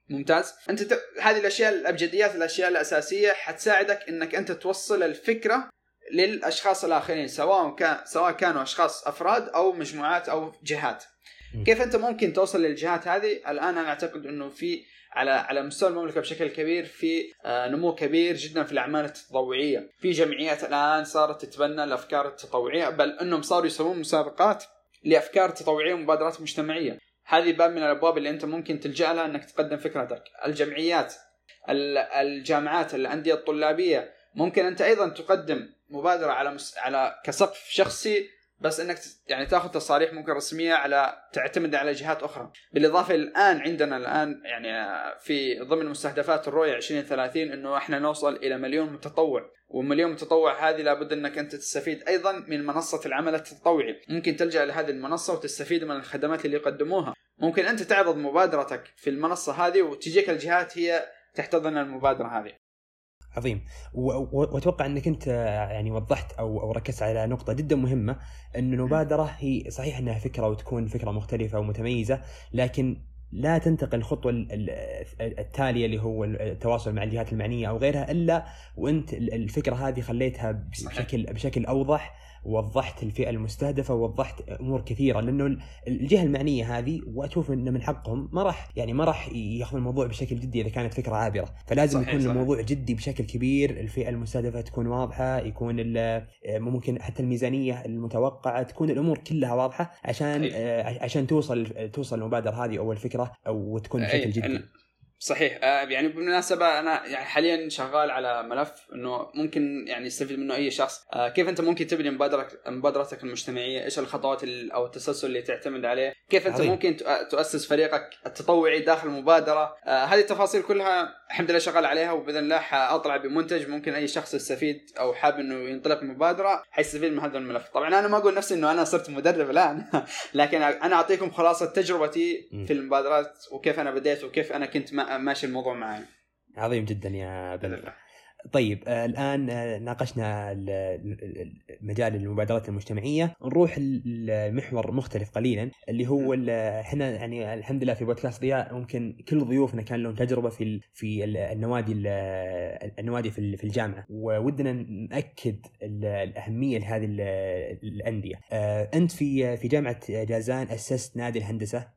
ممتاز. أنت ت... هذه الأشياء الأبجديات الأشياء الأساسية حتساعدك إنك أنت توصل الفكرة للأشخاص الآخرين سواء كان سواء كانوا أشخاص أفراد أو مجموعات أو جهات. كيف أنت ممكن توصل للجهات هذه؟ الآن أنا أعتقد إنه في على على مستوى المملكة بشكل كبير في آه، نمو كبير جدا في الأعمال التطوعية. في جمعيات الآن صارت تتبنى الأفكار التطوعية بل إنهم صاروا يسوون مسابقات لأفكار تطوعية ومبادرات مجتمعية. هذه باب من الأبواب اللي أنت ممكن تلجأ لها إنك تقدم فكرتك الجمعيات الجامعات الأندية الطلابية ممكن أنت أيضا تقدم مبادرة على. على كسقف شخصي بس إنك يعني تاخذ تصاريح ممكن رسمية على تعتمد على جهات أخرى. بالإضافة الآن عندنا الآن يعني في ضمن مستهدفات الرؤية 2030 إنه إحنا نوصل إلى مليون متطوع. ومليون متطوع هذه لابد إنك أنت تستفيد أيضا من منصة العمل التطوعي. ممكن تلجأ لهذه المنصة وتستفيد من الخدمات اللي يقدموها. ممكن أنت تعرض مبادرتك في المنصة هذه وتجيك الجهات هي تحتضن المبادرة هذه. عظيم. وأتوقع إنك أنت يعني وضحت أو أو ركزت على نقطة جدا مهمة إنه المبادرة هي صحيح إنها فكرة وتكون فكرة مختلفة ومتميزة لكن لا تنتقل الخطوه التالية اللي هو التواصل مع الجهات المعنية أو غيرها إلا وأنت الفكرة هذه خليتها بشكل بشكل أوضح. ووضحت الفئة المستهدفة ووضحت أمور كثيرة لأنه الجهة المعنية هذه وأشوف انه من حقهم ما راح يعني ما راح ياخذون الموضوع بشكل جدي إذا كانت فكرة عابرة. فلازم صحيح يكون صحيح. الموضوع جدي بشكل كبير الفئة المستهدفة تكون واضحة يكون ممكن حتى الميزانية المتوقعة تكون الأمور كلها واضحة عشان آه، عشان توصل توصل المبادرة هذه أو الفكرة أو تكون بشكل جدي. صحيح. آه، يعني بالمناسبة أنا يعني حاليا شغال على ملف إنه ممكن يعني يستفيد منه أي شخص. آه، كيف أنت ممكن تبني مبادرتك مبادرتك المجتمعية؟ إيش الخطوات أو التسلسل اللي تعتمد عليه؟ كيف أنت عظيم. ممكن تؤسس فريقك التطوعي داخل المبادرة؟ آه، هذه التفاصيل كلها الحمد لله شغال عليها وبإذن الله حأطلع بمنتج ممكن أي شخص يستفيد أو حاب إنه ينطلق مبادرة حيستفيد من هذا الملف. طبعا أنا ما أقول نفسي إنه أنا صرت مدرب الآن لكن أنا أعطيكم خلاصة تجربتي في المبادرات وكيف أنا بديت وكيف أنا كنت ماشي الموضوع معي عظيم جدا يا بلال طيب آه الآن آه ناقشنا مجال المبادرات المجتمعية. نروح لمحور مختلف قليلا اللي هو إحنا يعني الحمد لله في بودكاست ضياء ممكن كل ضيوفنا كان لهم تجربة في في النوادي النوادي في الجامعة. وودنا نأكد الأهمية لهذه الأندية. آه أنت في في جامعة جازان أسست نادي الهندسة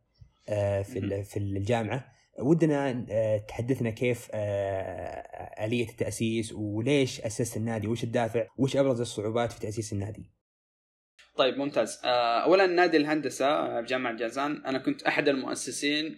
في في الجامعة. ودنا آه، تحدثنا كيف آه، آلية التأسيس وليش أسست النادي؟ وش الدافع؟ وش أبرز الصعوبات في تأسيس النادي؟ طيب ممتاز. آه، أولا نادي الهندسة بجامعة جازان أنا كنت أحد المؤسسين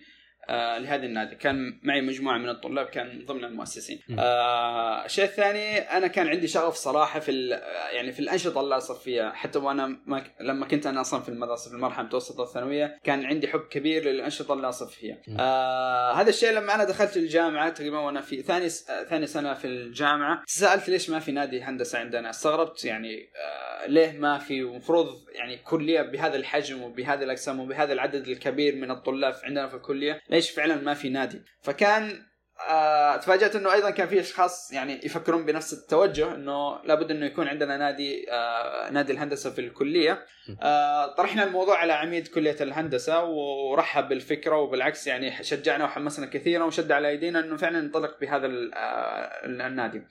آه لهذا النادي. كان معي مجموعة من الطلاب كان ضمن المؤسسين. آه الشيء الثاني أنا كان عندي شغف صراحة في يعني في الأنشطة اللي اصف فيها حتى وأنا ما لما كنت أنا أصلا في المدرسة في المرحلة المتوسطة الثانوية كان عندي حب كبير للأنشطة اللي اصف فيها آه هذا الشيء لما أنا دخلت الجامعة تقريبا وأنا في ثاني ثاني سنة في الجامعة سألت ليش ما في نادي هندسة عندنا. استغربت يعني آه ليه ما في؟ ومفروض يعني كلية بهذا الحجم وبهذا الأقسام وبهذا العدد الكبير من الطلاب عندنا في الكلية. ليش فعلا ما في نادي؟ فكان آه تفاجأت إنه أيضا كان في أشخاص يعني يفكرون بنفس التوجه إنه لابد إنه يكون عندنا نادي آه نادي الهندسة في الكلية. آه طرحنا الموضوع على عميد كلية الهندسة ورحب بالفكرة وبالعكس يعني شجعنا وحمسنا كثيرا وشد على أيدينا إنه فعلا ننطلق بهذا النادي.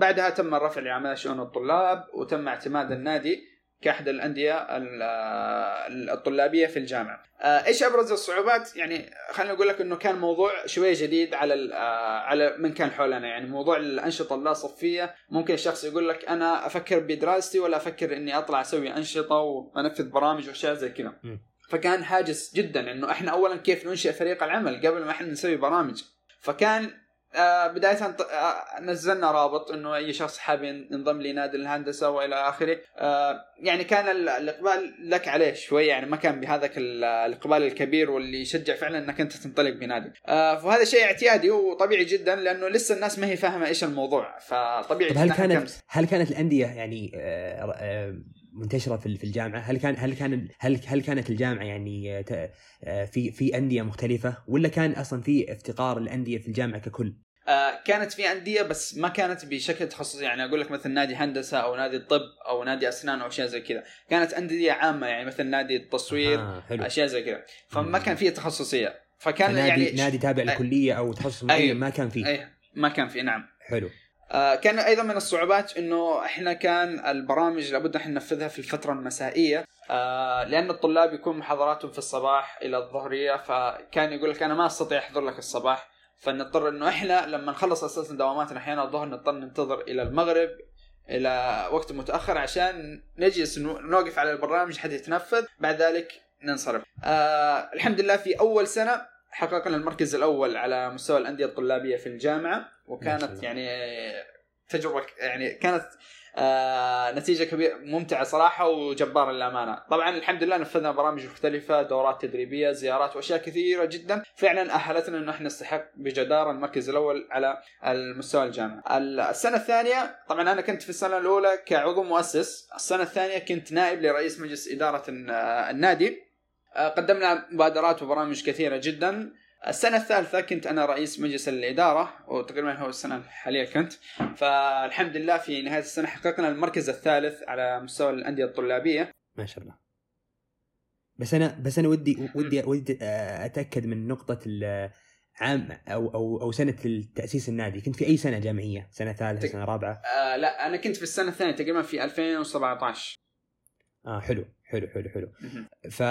بعدها تم الرفع لعمل شؤون الطلاب وتم اعتماد النادي. كأحد الأندية الطلابية في الجامعة. آه، إيش أبرز الصعوبات؟ يعني خليني أقول لك إنه كان موضوع شوية جديد على آه، على من كان حولنا يعني موضوع الأنشطة اللا صفيه ممكن الشخص يقول لك أنا أفكر بدراستي ولا أفكر إني أطلع أسوي أنشطة وأنفذ برامج وأشياء زي كذا. فكان حاجز جدا إنه إحنا اولا كيف ننشئ فريق العمل قبل ما إحنا نسوي برامج. فكان آه بداية آه نزلنا رابط إنه أي شخص حاب ينضم لنادي الهندسة وإلى آخره. آه يعني كان الإقبال لك عليه شوي يعني ما كان بهذاك الإقبال الكبير واللي يشجع فعلا إنك أنت تنطلق بنادي. فهذا شيء اعتيادي وطبيعي جدا لأنه لسه الناس ما هي فاهمة إيش الموضوع فطبيعي هل كانت هل كانت الأندية يعني منتشرة في الجامعة؟ هل كان هل كان هل هل كانت الجامعة يعني آه، في في أندية مختلفة؟ ولا كان أصلا في افتقار الأندية في الجامعة ككل؟ آه كانت في أندية بس ما كانت بشكل تخصصي. يعني أقول لك مثل نادي هندسة أو نادي الطب أو نادي أسنان أو أشياء زي كذا. كانت أندية عامة. يعني مثل نادي التصوير آه حلو. أشياء زي كذا. فما كان فيها تخصصية. فكان نادي يعني نادي تابع للكليه أو تخصص معين ما كان فيه. أي ما كان فيه. نعم. حلو. آه، كان أيضا من الصعوبات إنه إحنا كان البرامج لابد إحنا ننفذها في الفترة المسائية آه، لأن الطلاب يكون محاضراتهم في الصباح إلى الظهرية فكان يقول لك أنا ما أستطيع أحضر لك الصباح فنضطر إنه إحنا لما نخلص أساسا دواماتنا أحيانا الظهر نضطر ننتظر إلى المغرب إلى وقت متأخر عشان نجلس نوقف على البرنامج حتى يتنفذ بعد ذلك ننصرف. آه الحمد لله في أول سنة حققنا المركز الأول على مستوى الأندية الطلابية في الجامعة وكانت يعني تجربة يعني كانت آه نتيجة كبيرة ممتعة صراحة وجبارة للأمانة. طبعا الحمد لله نفذنا برامج مختلفة دورات تدريبية زيارات وأشياء كثيرة جدا. فعلا أهلتنا إنه إحنا نستحق بجدارة المركز الأول على المستوى الجامعي. السنة الثانية طبعا أنا كنت في السنة الأولى كعضو مؤسس. السنة الثانية كنت نائب لرئيس مجلس إدارة النادي. قدمنا مبادرات وبرامج كثيرة جدا. السنة الثالثة كنت أنا رئيس مجلس الإدارة وتقريبا هو السنة الحالية كنت. فالحمد لله في نهاية السنة حققنا المركز الثالث على مستوى الأندية الطلابية. ما شاء الله. بس أنا بس أنا ودي ودي ودي أتأكد من نقطة عام أو أو أو سنة تاسيس النادي. كنت في أي سنة جامعية؟ سنة ثالثة سنة رابعة؟ آه لا أنا كنت في السنة الثانية تقريبا في 2017 آه حلو. حلو حلو حلو. ف...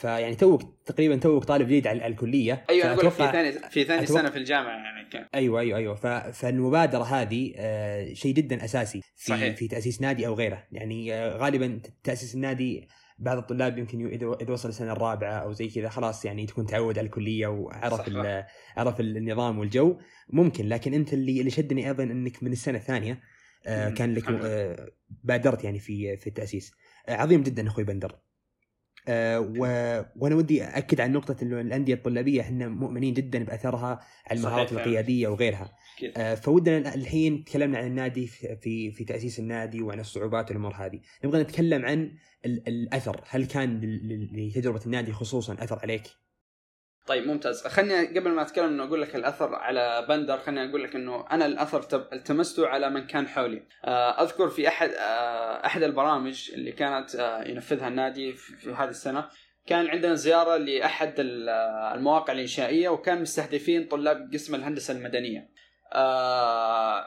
فيعني توك تقريبا توك طالب جديد على الكلية. أيوه أنا أقول في ثاني في ثاني أتوقع... سنة في الجامعة يعني كان. أيوه أيوه أيوه. ف... فالمبادرة هذه آه شيء جدا أساسي في صحيح. في تأسيس نادي أو غيره. يعني آه غالبا تأسيس النادي بعض الطلاب يمكن إذا وصل السنة الرابعة أو زي كذا خلاص يعني تكون تعود على الكلية وعرف عرف النظام والجو. ممكن لكن أنت اللي اللي شدني أيضا إنك من السنة الثانية آه كان لك آه بادرت يعني في في التأسيس. عظيم جدا أخوي بندر. أه و... وأنا ودي اكد على نقطة إنه الأندية الطلابية إحنا مؤمنين جدا بأثرها على المهارات القيادية وغيرها. أه فودنا الحين تكلمنا عن النادي في في تأسيس النادي وعن الصعوبات والأمور هذه. نبغى نتكلم عن الأثر. هل كان لتجربة النادي خصوصا أثر عليك؟ طيب ممتاز. خليني قبل ما أتكلم إنه أقول لك الأثر على بندر خليني أقول لك إنه أنا الأثر التمسته على من كان حولي. آه، أذكر في أحد آه، أحد البرامج اللي كانت آه، ينفذها النادي في هذه السنة كان عندنا زيارة لأحد المواقع الإنشائية وكان مستهدفين طلاب قسم الهندسة المدنية.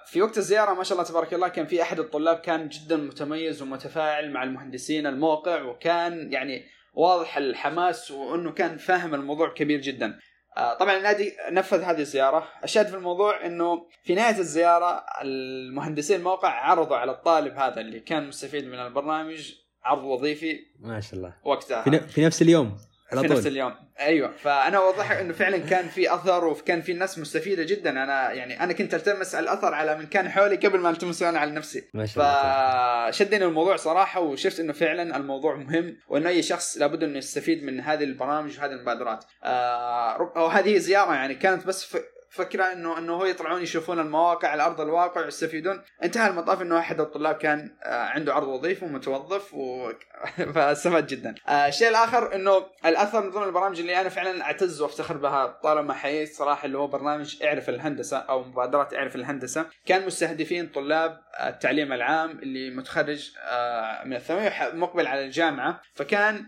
في وقت الزيارة ما شاء الله تبارك الله كان في أحد الطلاب كان جدا متميز ومتفاعل مع المهندسين الموقع وكان يعني واضح الحماس وإنه كان فاهم الموضوع كبير جدا. آه، طبعا النادي نفذ هذه الزيارة. الشاهد في الموضوع إنه في نهاية الزيارة المهندسين الموقع عرضوا على الطالب هذا اللي كان مستفيد من البرنامج عرض وظيفي ما شاء الله. وقتها. في نفس اليوم. على في طول. نفس اليوم. أيوه. فأنا اوضح إنه فعلا كان في أثر وكان في ناس مستفيدة جدا. أنا يعني أنا كنت ألتمس الأثر على من كان حولي قبل ما ألتمس أنا على نفسي. ما شاء الله فشدني الموضوع صراحة وشفت إنه فعلا الموضوع مهم وإنه أي شخص لابد إنه يستفيد من هذه البرامج وهذه المبادرات. آه وهذه زيارة يعني كانت بس فكرة انه إنه هو يطلعون يشوفون المواقع على ارض الواقع ويستفيدون انتهى المطاف إنه احد الطلاب كان آه، عنده عرض وظيفي ومتوظف و... فاستفاد جدا. آه، الشيء الآخر إنه الأثر من ضمن البرامج اللي أنا فعلا أعتز وأفتخر بها طالما حييت صراحة اللي هو برنامج اعرف الهندسة أو مبادره اعرف الهندسة. كان مستهدفين طلاب التعليم العام اللي متخرج آه، من الثانوية مقبل على الجامعة. فكان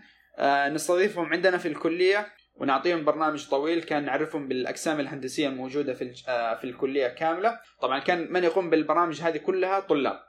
نستضيفهم عندنا في الكلية. ونعطيهم برنامج طويل كان نعرفهم بالأقسام الهندسية الموجودة في آه، في الكلية كاملة. طبعا كان من يقوم بالبرامج هذه كلها طلاب.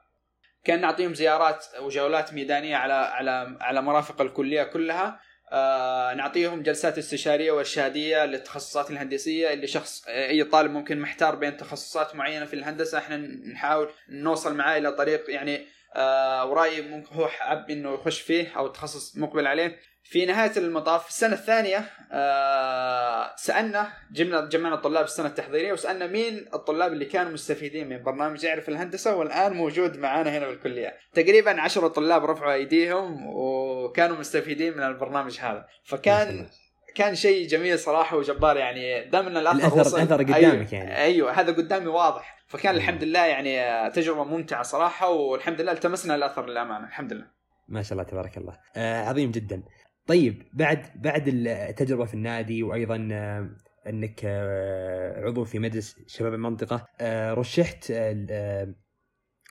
كان نعطيهم زيارات وجولات ميدانية على على على مرافق الكلية كلها. آه نعطيهم جلسات استشارية وإرشادية للتخصصات الهندسية. اللي شخص أي طالب ممكن محتار بين تخصصات معينة في الهندسة إحنا نحاول نوصل معاه إلى طريق يعني آه ورأي ممكن هو حاب إنه يخش فيه أو تخصص مقبل عليه. في نهاية المطاف في السنة الثانية آه سألنا جبنا جمعنا الطلاب السنة التحضيرية وسألنا مين الطلاب اللي كانوا مستفيدين من برنامج يعرف الهندسة والآن موجود معانا هنا بالكلية. تقريبا عشرة طلاب رفعوا أيديهم وكانوا مستفيدين من البرنامج هذا. فكان كان شيء جميل صراحة وجبار يعني. دام إن الاثر الاثر وصل الأثر قدامك أيوة يعني. أيوه هذا قدامي واضح. فكان الحمد لله يعني تجربة ممتعة صراحة والحمد لله التمسنا الأثر للأمانة الحمد لله. ما شاء الله تبارك الله. آه عظيم جدا. طيب بعد بعد التجربة في النادي وأيضا آه، إنك آه، عضو في مجلس شباب المنطقة آه، رشحت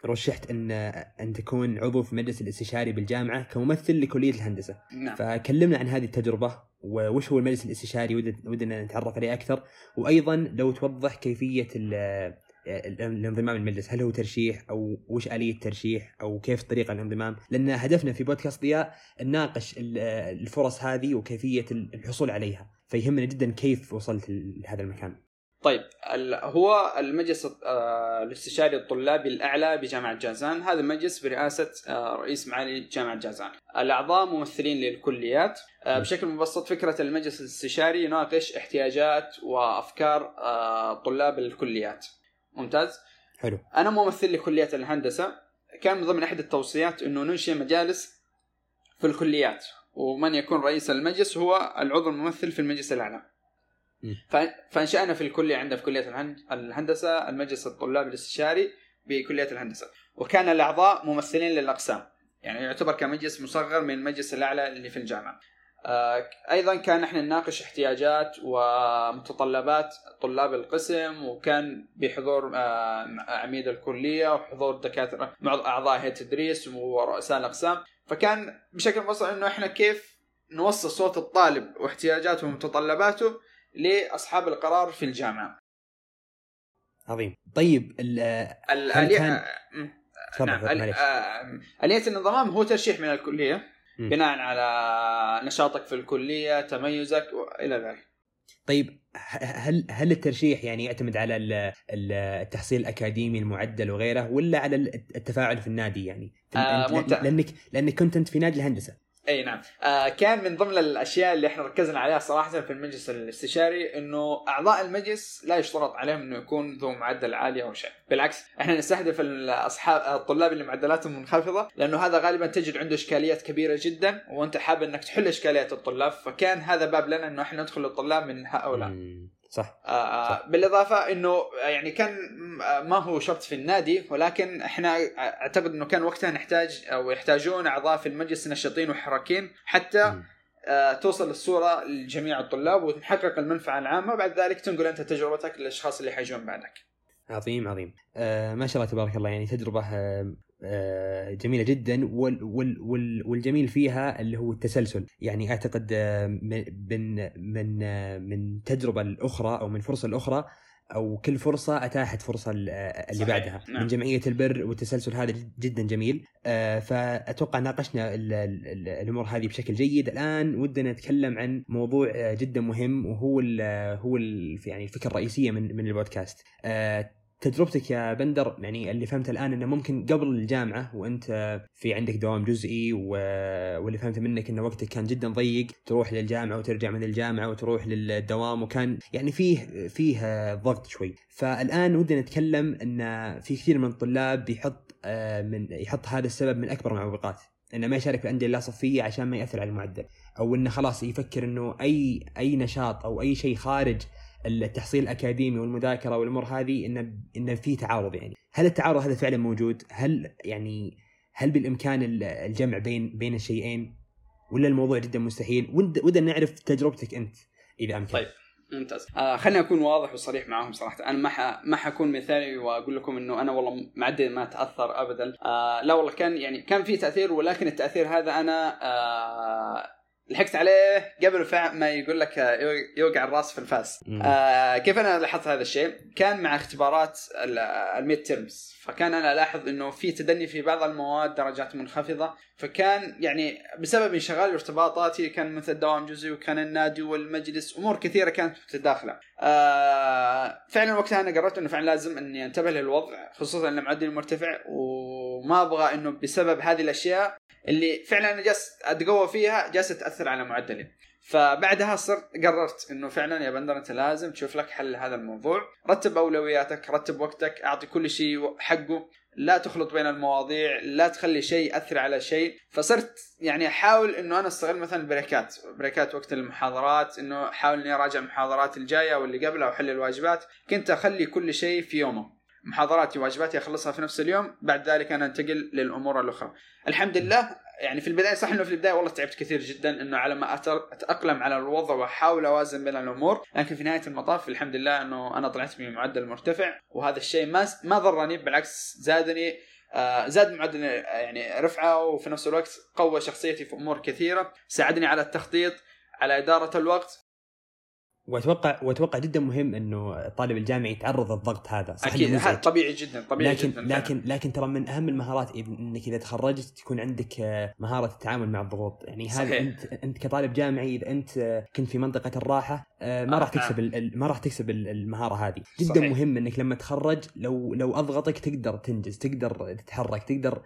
رشحت إن أن تكون عضو في مجلس الاستشاري بالجامعة كممثل لكلية الهندسة. نعم. فكلمنا عن هذه التجربة وش هو المجلس الاستشاري ودنا نتعرف عليه أكثر وأيضا لو توضح كيفية الانضمام للمجلس هل هو ترشيح أو وش آلية الترشيح أو كيف طريقة الانضمام؟ لأن هدفنا في بودكاست ضياء نناقش الفرص هذه وكيفية الحصول عليها. فيهمنا جدا كيف وصلت لهذا المكان. طيب هو المجلس آه، الاستشاري الطلابي الأعلى بجامعة جازان. هذا المجلس برئاسة آه، رئيس معالي جامعة جازان. الأعضاء ممثلين للكليات. آه، بشكل مبسط فكرة المجلس الاستشاري يناقش احتياجات وأفكار طلاب الكليات. ممتاز. حلو. أنا ممثل لكلية الهندسة. كان من ضمن احد التوصيات إنه ننشئ مجالس في الكليات ومن يكون رئيس المجلس هو العضو الممثل في المجلس الأعلى. فانشأنا في الكلية عندنا في كلية الهندسة المجلس الطلابي الاستشاري بكلية الهندسة. وكان الأعضاء ممثلين للأقسام. يعني يعتبر كمجلس مصغر من المجلس الأعلى اللي في الجامعة. أيضا كان إحنا نناقش احتياجات ومتطلبات طلاب القسم وكان بحضور آه، عميد الكليه وحضور دكاتره اعضاء هيئه التدريس ورؤساء الاقسام فكان بشكل مبسط انه إحنا كيف نوصل صوت الطالب واحتياجاته ومتطلباته لاصحاب القرار في الجامعة. عظيم. طيب الآلية كان... نعم آلية الانضمام هو ترشيح من بناء على نشاطك في الكلية تميزك وإلى ذلك. طيب هل هل الترشيح يعني يعتمد على التحصيل الأكاديمي المعدل وغيره ولا على التفاعل في النادي يعني؟ آه لأنك لأنك كنت أنت في نادي الهندسة. اي نعم. آه كان من ضمن الأشياء اللي إحنا ركزنا عليها صراحة في المجلس الاستشاري إنه أعضاء المجلس لا يشترط عليهم إنه يكون ذو معدل عالي أو شيء. بالعكس إحنا نستهدف الاصحاب الطلاب اللي معدلاتهم منخفضة لأنه هذا غالبا تجد عنده إشكاليات كبيرة جدا وأنت حابب إنك تحل إشكاليات الطلاب فكان هذا باب لنا إنه إحنا ندخل الطلاب من هؤلاء. صح. آه صح بالإضافة إنه يعني كان ما هو شرط في النادي ولكن إحنا أعتقد إنه كان وقتها نحتاج أو يحتاجون أعضاء في المجلس نشطين وحركين حتى آه توصل الصورة لجميع الطلاب وتحقق المنفعة العامة وبعد ذلك تنقل أنت تجربتك للأشخاص اللي حيجون بعدك. عظيم عظيم آه ما شاء الله تبارك الله يعني تجربة آه آه، جميلة جدا والجميل فيها اللي هو التسلسل. يعني أعتقد آه، من من آه، من تجربة الأخرى أو من فرصة الأخرى أو كل فرصة أتاحت فرصة اللي صحيح. بعدها. نعم. من جمعية البر والتسلسل هذا جدا جميل. فأتوقع ناقشنا الأمور هذه بشكل جيد. الآن ودنا نتكلم عن موضوع جدا مهم وهو ال هو ال يعني الفكرة الرئيسية من من البودكاست. تجربتك يا بندر يعني اللي فهمت الآن إنه ممكن قبل الجامعة وأنت في عندك دوام جزئي و... واللي فهمت منك انه وقتك كان جدا ضيق تروح للجامعة وترجع من الجامعة وتروح للدوام وكان يعني فيه فيه ضغط شوي. فالآن ودنا نتكلم إن في كثير من الطلاب بيحط آه، من يحط هذا السبب من أكبر المعوقات إنه ما يشارك في الانديه اللا صفية عشان ما يأثر على المعدل. أو إنه خلاص يفكر إنه أي أي نشاط أو أي شيء خارج التحصيل الأكاديمي والمذاكرة والأمور هذه إن إن في تعارض يعني. هل التعارض هذا فعلا موجود؟ هل يعني هل بالإمكان الجمع بين بين الشيئين؟ ولا الموضوع جدا مستحيل؟ ودنا نعرف تجربتك أنت إذا أمكن. طيب ممتاز. آه خليني أكون واضح وصريح معاهم صراحة. أنا ما ح... ما حكون مثالي وأقول لكم إنه أنا والله معدل ما تاثر ابدا. آه لا والله كان يعني كان في تأثير ولكن التأثير هذا أنا آه لحقت عليه قبل ما يقول لك يوقع الراس في الفاس. آه كيف أنا لاحظت هذا الشيء؟ كان مع اختبارات ال midterms. فكان أنا ألاحظ إنه في تدني في بعض المواد درجات منخفضة فكان يعني بسبب انشغال ارتباطاتي كان مثل دوام جزئي وكان النادي والمجلس أمور كثيرة كانت متداخلة. آه فعلا وقتها أنا قررت إنه فعلا لازم إني أنتبه للوضع خصوصا ان معدلي مرتفع وما أبغى إنه بسبب هذه الأشياء اللي فعلا أنا جالس أتقوى فيها جالسه تأثر على معدلي. فبعدها صرت قررت إنه فعلا يا بندر أنت لازم تشوف لك حل لهذا الموضوع. رتب أولوياتك رتب وقتك أعطي كل شيء حقه. لا تخلط بين المواضيع لا تخلي شيء يأثر على شيء. فصرت يعني أحاول إنه أنا أستغل مثلا بريكات بريكات وقت المحاضرات إنه أحاول إني أراجع المحاضرات الجاية واللي قبلها واحل الواجبات. كنت أخلي كل شيء في يومه. محاضراتي واجباتي أخلصها في نفس اليوم. بعد ذلك أنا أنتقل للأمور الأخرى. الحمد لله يعني في البداية صح إنه في البداية والله تعبت كثير جدا إنه على ما أتأقلم على الوضع وأحاول أوازن بين الأمور. لكن في نهاية المطاف الحمد لله إنه أنا طلعت بمعدل مرتفع. وهذا الشيء ما ما ضرني بالعكس زادني آه زاد معدل يعني رفعة. وفي نفس الوقت قوى شخصيتي في أمور كثيرة. ساعدني على التخطيط على إدارة الوقت. واتوقع وأتوقع جدا مهم إنه الطالب الجامعي يتعرض للضغط هذا صح أكيد. هذا طبيعي جدا طبيعي لكن جدا لكن لكن ترى من أهم المهارات إنك إذا تخرجت تكون عندك آه، مهارة التعامل مع الضغوط يعني هذا. انت أنت كطالب جامعي إذا أنت كنت في منطقة الراحة ما آه، راح آه. تكسب ال- ال- ما راح تكسب ال- المهارة هذه. جدا صحيح. مهم إنك لما تخرج لو لو أضغطك تقدر تنجز تقدر تتحرك تقدر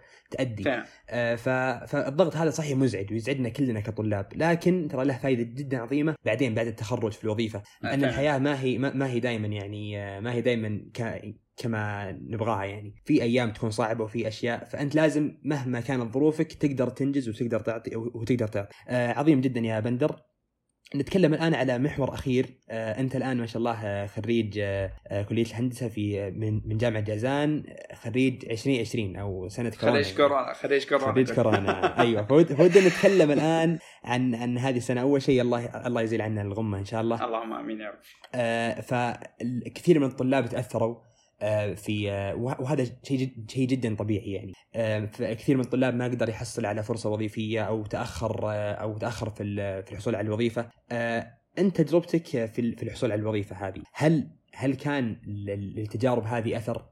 آه، ف- فالضغط هذا صحيح مزعج ويزعجنا كلنا كطلاب. لكن ترى له فائده جدا عظيمة بعدين بعد التخرج في الوظيفة. لأن. الحياة ما هي ما ما هي دائما يعني آه، ما هي دائما ك كما نبغاها يعني. في أيام تكون صعبة وفي أشياء فأنت لازم مهما كانت ظروفك تقدر تنجز وتقدر تعطي وتقدر تعطي. آه عظيم جدا يا بندر. نتكلم الآن على محور أخير. آه أنت الآن ما شاء الله آه، خريج آه كلية الهندسة في من من جامعة جازان خريج 2020 أو سنة كورونا. خريج كورونا خريج كورونا. خريج كورونا. أيوه. فود- فودنا نتكلم الآن عن عن هذه السنة. أول شيء الله الله يزيل عنا الغمة إن شاء الله. اللهم آمين يا رب. آه، فكثير من الطلاب تأثروا. في آه، وه- وهذا شيء شيء جدا طبيعي يعني. آه، فكثير من الطلاب ما قدر يحصل على فرصة وظيفية أو تأخر آه، أو تأخر في في الحصول على الوظيفة. آه، أنت تجربتك في في الحصول على الوظيفة هذه هل هل كان لل- للتجارب هذه أثر؟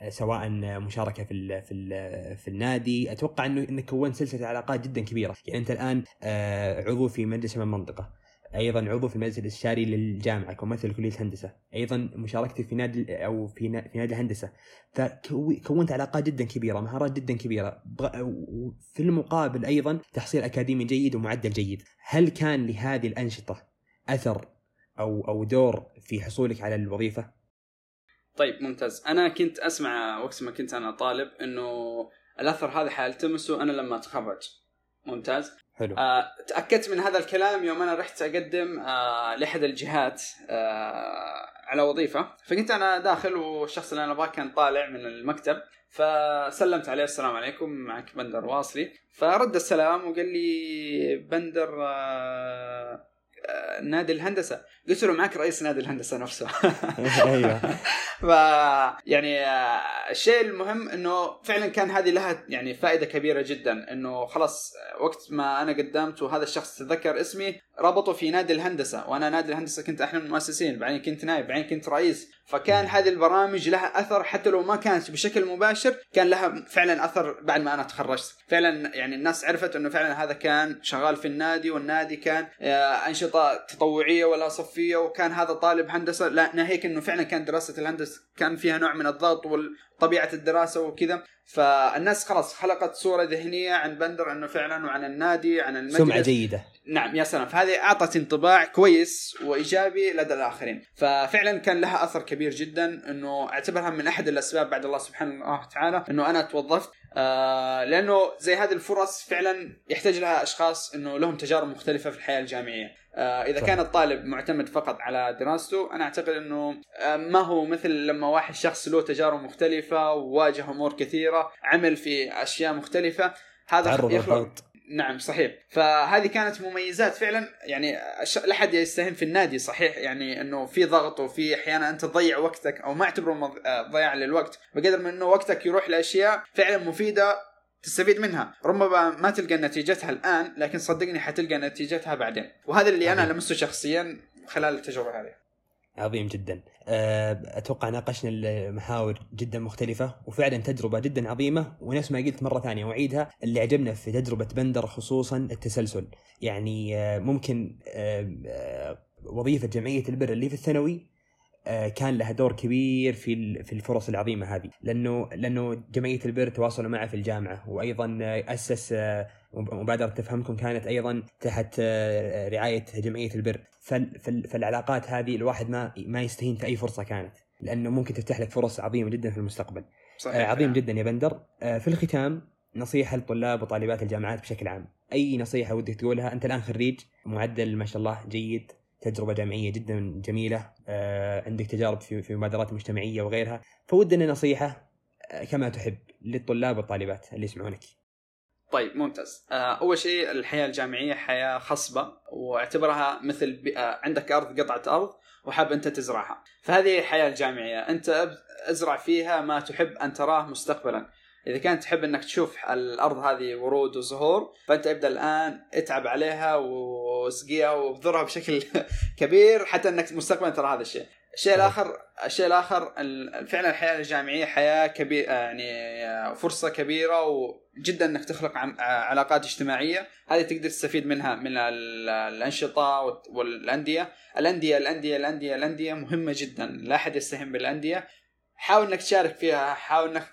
آه، سواء مشاركة في ال في ال في النادي. أتوقع إنه إنك كونت سلسلة علاقات جدا كبيرة. يعني أنت الآن آه، عضو في مجلس من المنطقة أيضا عضو في المجلس الاستشاري للجامعة كممثل كليه الهندسه أيضا مشاركتي في نادي أو في في نادي الهندسه فكونت علاقات جدا كبيرة مهارات جدا كبيرة. وفي المقابل أيضا تحصيل أكاديمي جيد ومعدل جيد. هل كان لهذه الأنشطة أثر أو أو دور في حصولك على الوظيفة؟ طيب ممتاز. أنا كنت أسمع وقت ما كنت أنا طالب إنه الأثر هذا حالتمسه أنا لما أتخرج. ممتاز. حلو. آه، تأكدت من هذا الكلام يوم أنا رحت أقدم آه، لأحد الجهات آه، على وظيفة. فكنت أنا داخل والشخص اللي أنا أبغاه كان طالع من المكتب فسلمت عليه السلام عليكم معك بندر واصلي. فرد السلام وقال لي بندر آه، آه، نادي الهندسة. قلت له معك رئيس نادي الهندسة نفسه. أيوه. ف يعني آه، الشيء المهم إنه فعلا كان هذه لها يعني فائدة كبيرة جدا إنه خلاص آه، وقت ما أنا قدمت وهذا الشخص تذكر اسمي ربطوا في نادي الهندسة. وأنا نادي الهندسة كنت احد من المؤسسين بعدين كنت نائب بعدين كنت رئيس. فكان هذه البرامج لها أثر حتى لو ما كانت بشكل مباشر كان لها فعلا أثر بعد ما أنا تخرجت. فعلا يعني الناس عرفت إنه فعلا هذا كان شغال في النادي والنادي كان آه، أنشطة تطوعية ولا صفية وكان هذا طالب هندسة. لا ناهيك إنه فعلا كان دراسة الهندسة كان فيها نوع من الضغط وطبيعه الدراسة وكذا. فالناس خلاص خلقت صورة ذهنية عن بندر إنه فعلا وعن النادي عن المجلس. سمعة جيدة. نعم يا سلام. فهذه أعطت انطباع كويس وإيجابي لدى الآخرين. ففعلا كان لها أثر كبير جدا إنه أعتبرها من أحد الأسباب بعد الله سبحانه وتعالى إنه أنا توظفت. آه لأنه زي هذه الفرص فعلا يحتاج لها أشخاص إنه لهم تجارب مختلفة في الحياة الجامعية. إذا صح. كان الطالب معتمد فقط على دراسته أنا أعتقد إنه آه ما هو مثل لما واحد شخص له تجارب مختلفة وواجه أمور كثيرة عمل في أشياء مختلفة هذا يخلق نعم صحيح. فهذه كانت مميزات فعلا يعني لا أحد يستهين في النادي صحيح. يعني إنه في ضغط وفي أحيانا أنت تضيع وقتك أو ما اعتبره آه، ضياع للوقت بقدر من إنه وقتك يروح لأشياء فعلا مفيدة تستفيد منها. ربما ما تلقى نتيجتها الآن لكن صدقني حتلقى نتيجتها بعدين. وهذا اللي أنا عظيم. لمسته شخصيا خلال التجربة هذه. عظيم جدا. أه، أتوقع ناقشنا المحاور جدا مختلفة وفعلا تجربة جدا عظيمة ونفس ما قلت مرة ثانية وأعيدها اللي عجبنا في تجربة بندر خصوصا التسلسل. يعني أه، ممكن أه، وظيفة جمعية البر اللي في الثانوي كان لها دور كبير في في الفرص العظيمة هذه. لأنه لأنه جمعية البر تواصلوا معه في الجامعة. وأيضا أه، أسس مبادرة تفهمكم كانت أيضا تحت آه، رعاية جمعية البر فال فال فالعلاقات هذه الواحد ما ما يستهين في أي فرصة كانت. لأنه ممكن تفتح لك فرص عظيمة جدا في المستقبل. صحيح. آه، عظيم جدا يا بندر. آه، في الختام نصيحة لطلاب وطالبات الجامعات بشكل عام. أي نصيحة ودك تقولها؟ أنت الآن خريج معدل ما شاء الله جيد تجربة جامعية جدا جميلة. آه، عندك تجارب في في مبادرات مجتمعية وغيرها. فودنا نصيحة آه، كما تحب للطلاب والطالبات اللي يسمعونك. طيب ممتاز. آه، أول شيء الحياة الجامعية حياة خصبة واعتبرها مثل ب- آه، عندك أرض قطعة أرض وحاب أنت تزرعها. فهذه الحياة الجامعية. أنت أزرع فيها ما تحب أن تراه مستقبلا. إذا كانت تحب إنك تشوف الأرض هذه ورود وزهور فأنت ابدأ الآن اتعب عليها واسقيها وابذرها بشكل كبير حتى إنك مستقبلا ترى هذا الشيء. الشيء الآخر الشيء الآخر فعلا الحياة الجامعية حياة كبيره يعني فرصة كبيرة وجدا إنك تخلق علاقات اجتماعية. هذه تقدر تستفيد منها من الأنشطة والأندية. الانديه الانديه الانديه الأندية مهمة جدا. لا أحد يستهين بالأندية. حاول إنك تشارك فيها حاول إنك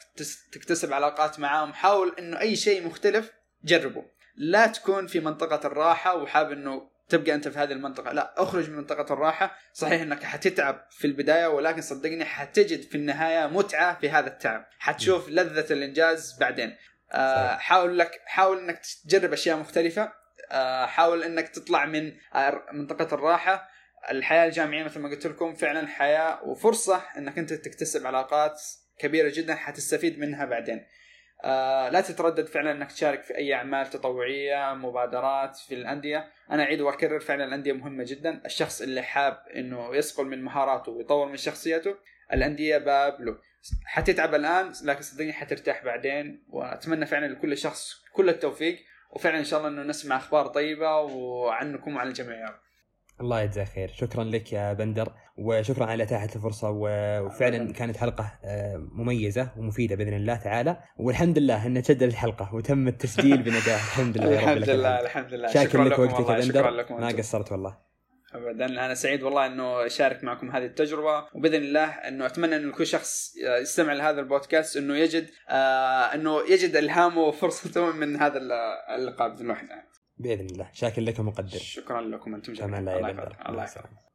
تكتسب علاقات معاهم حاول إنه أي شيء مختلف جربه. لا تكون في منطقة الراحة وحاب إنه تبقى أنت في هذه المنطقة لا أخرج من منطقة الراحة. صحيح إنك حتتعب في البداية ولكن صدقني حتجد في النهاية متعة في هذا التعب. حتشوف لذة الإنجاز بعدين. آه حاول لك حاول إنك تجرب أشياء مختلفة. آه حاول إنك تطلع من منطقة الراحة. الحياة الجامعية مثل ما قلت لكم فعلا حياة وفرصة إنك أنت تكتسب علاقات كبيرة جدا حتستفيد منها بعدين. آه لا تتردد فعلا إنك تشارك في أي أعمال تطوعية مبادرات في الأندية. أنا أعيد وأكرر فعلا الأندية مهمة جدا. الشخص اللي حاب إنه يصقل من مهاراته ويطور من شخصيته الأندية باب له. حتتعب الآن لكن صدقني حترتاح بعدين. وأتمنى فعلا لكل شخص كل التوفيق. وفعلا إن شاء الله إنه نسمع أخبار طيبة وعنكم وعن الجميع يا رب الله يجزاه خير. شكرا لك يا بندر وشكرا على إتاحة الفرصة وفعلا كانت حلقة آه، مميزة ومفيدة بإذن الله تعالى. والحمد لله إن تجدد الحلقة وتم التسجيل بنجاح الحمد لله الحمد لله الحمد لله. شاكر لك وقتك يا بندر. ما قصرت والله. ابدا. أنا سعيد والله إنه أشارك معكم هذه التجربة وبإذن الله إنه أتمنى انه كل شخص يستمع لهذا البودكاست إنه يجد آه إنه يجد إلهامه وفرصته من هذا اللقاء بإذن الله. بإذن الله. شاكر لك ومقدر. شكرا لكم أنتم جميعا. الله يسلمك الله يسلمك.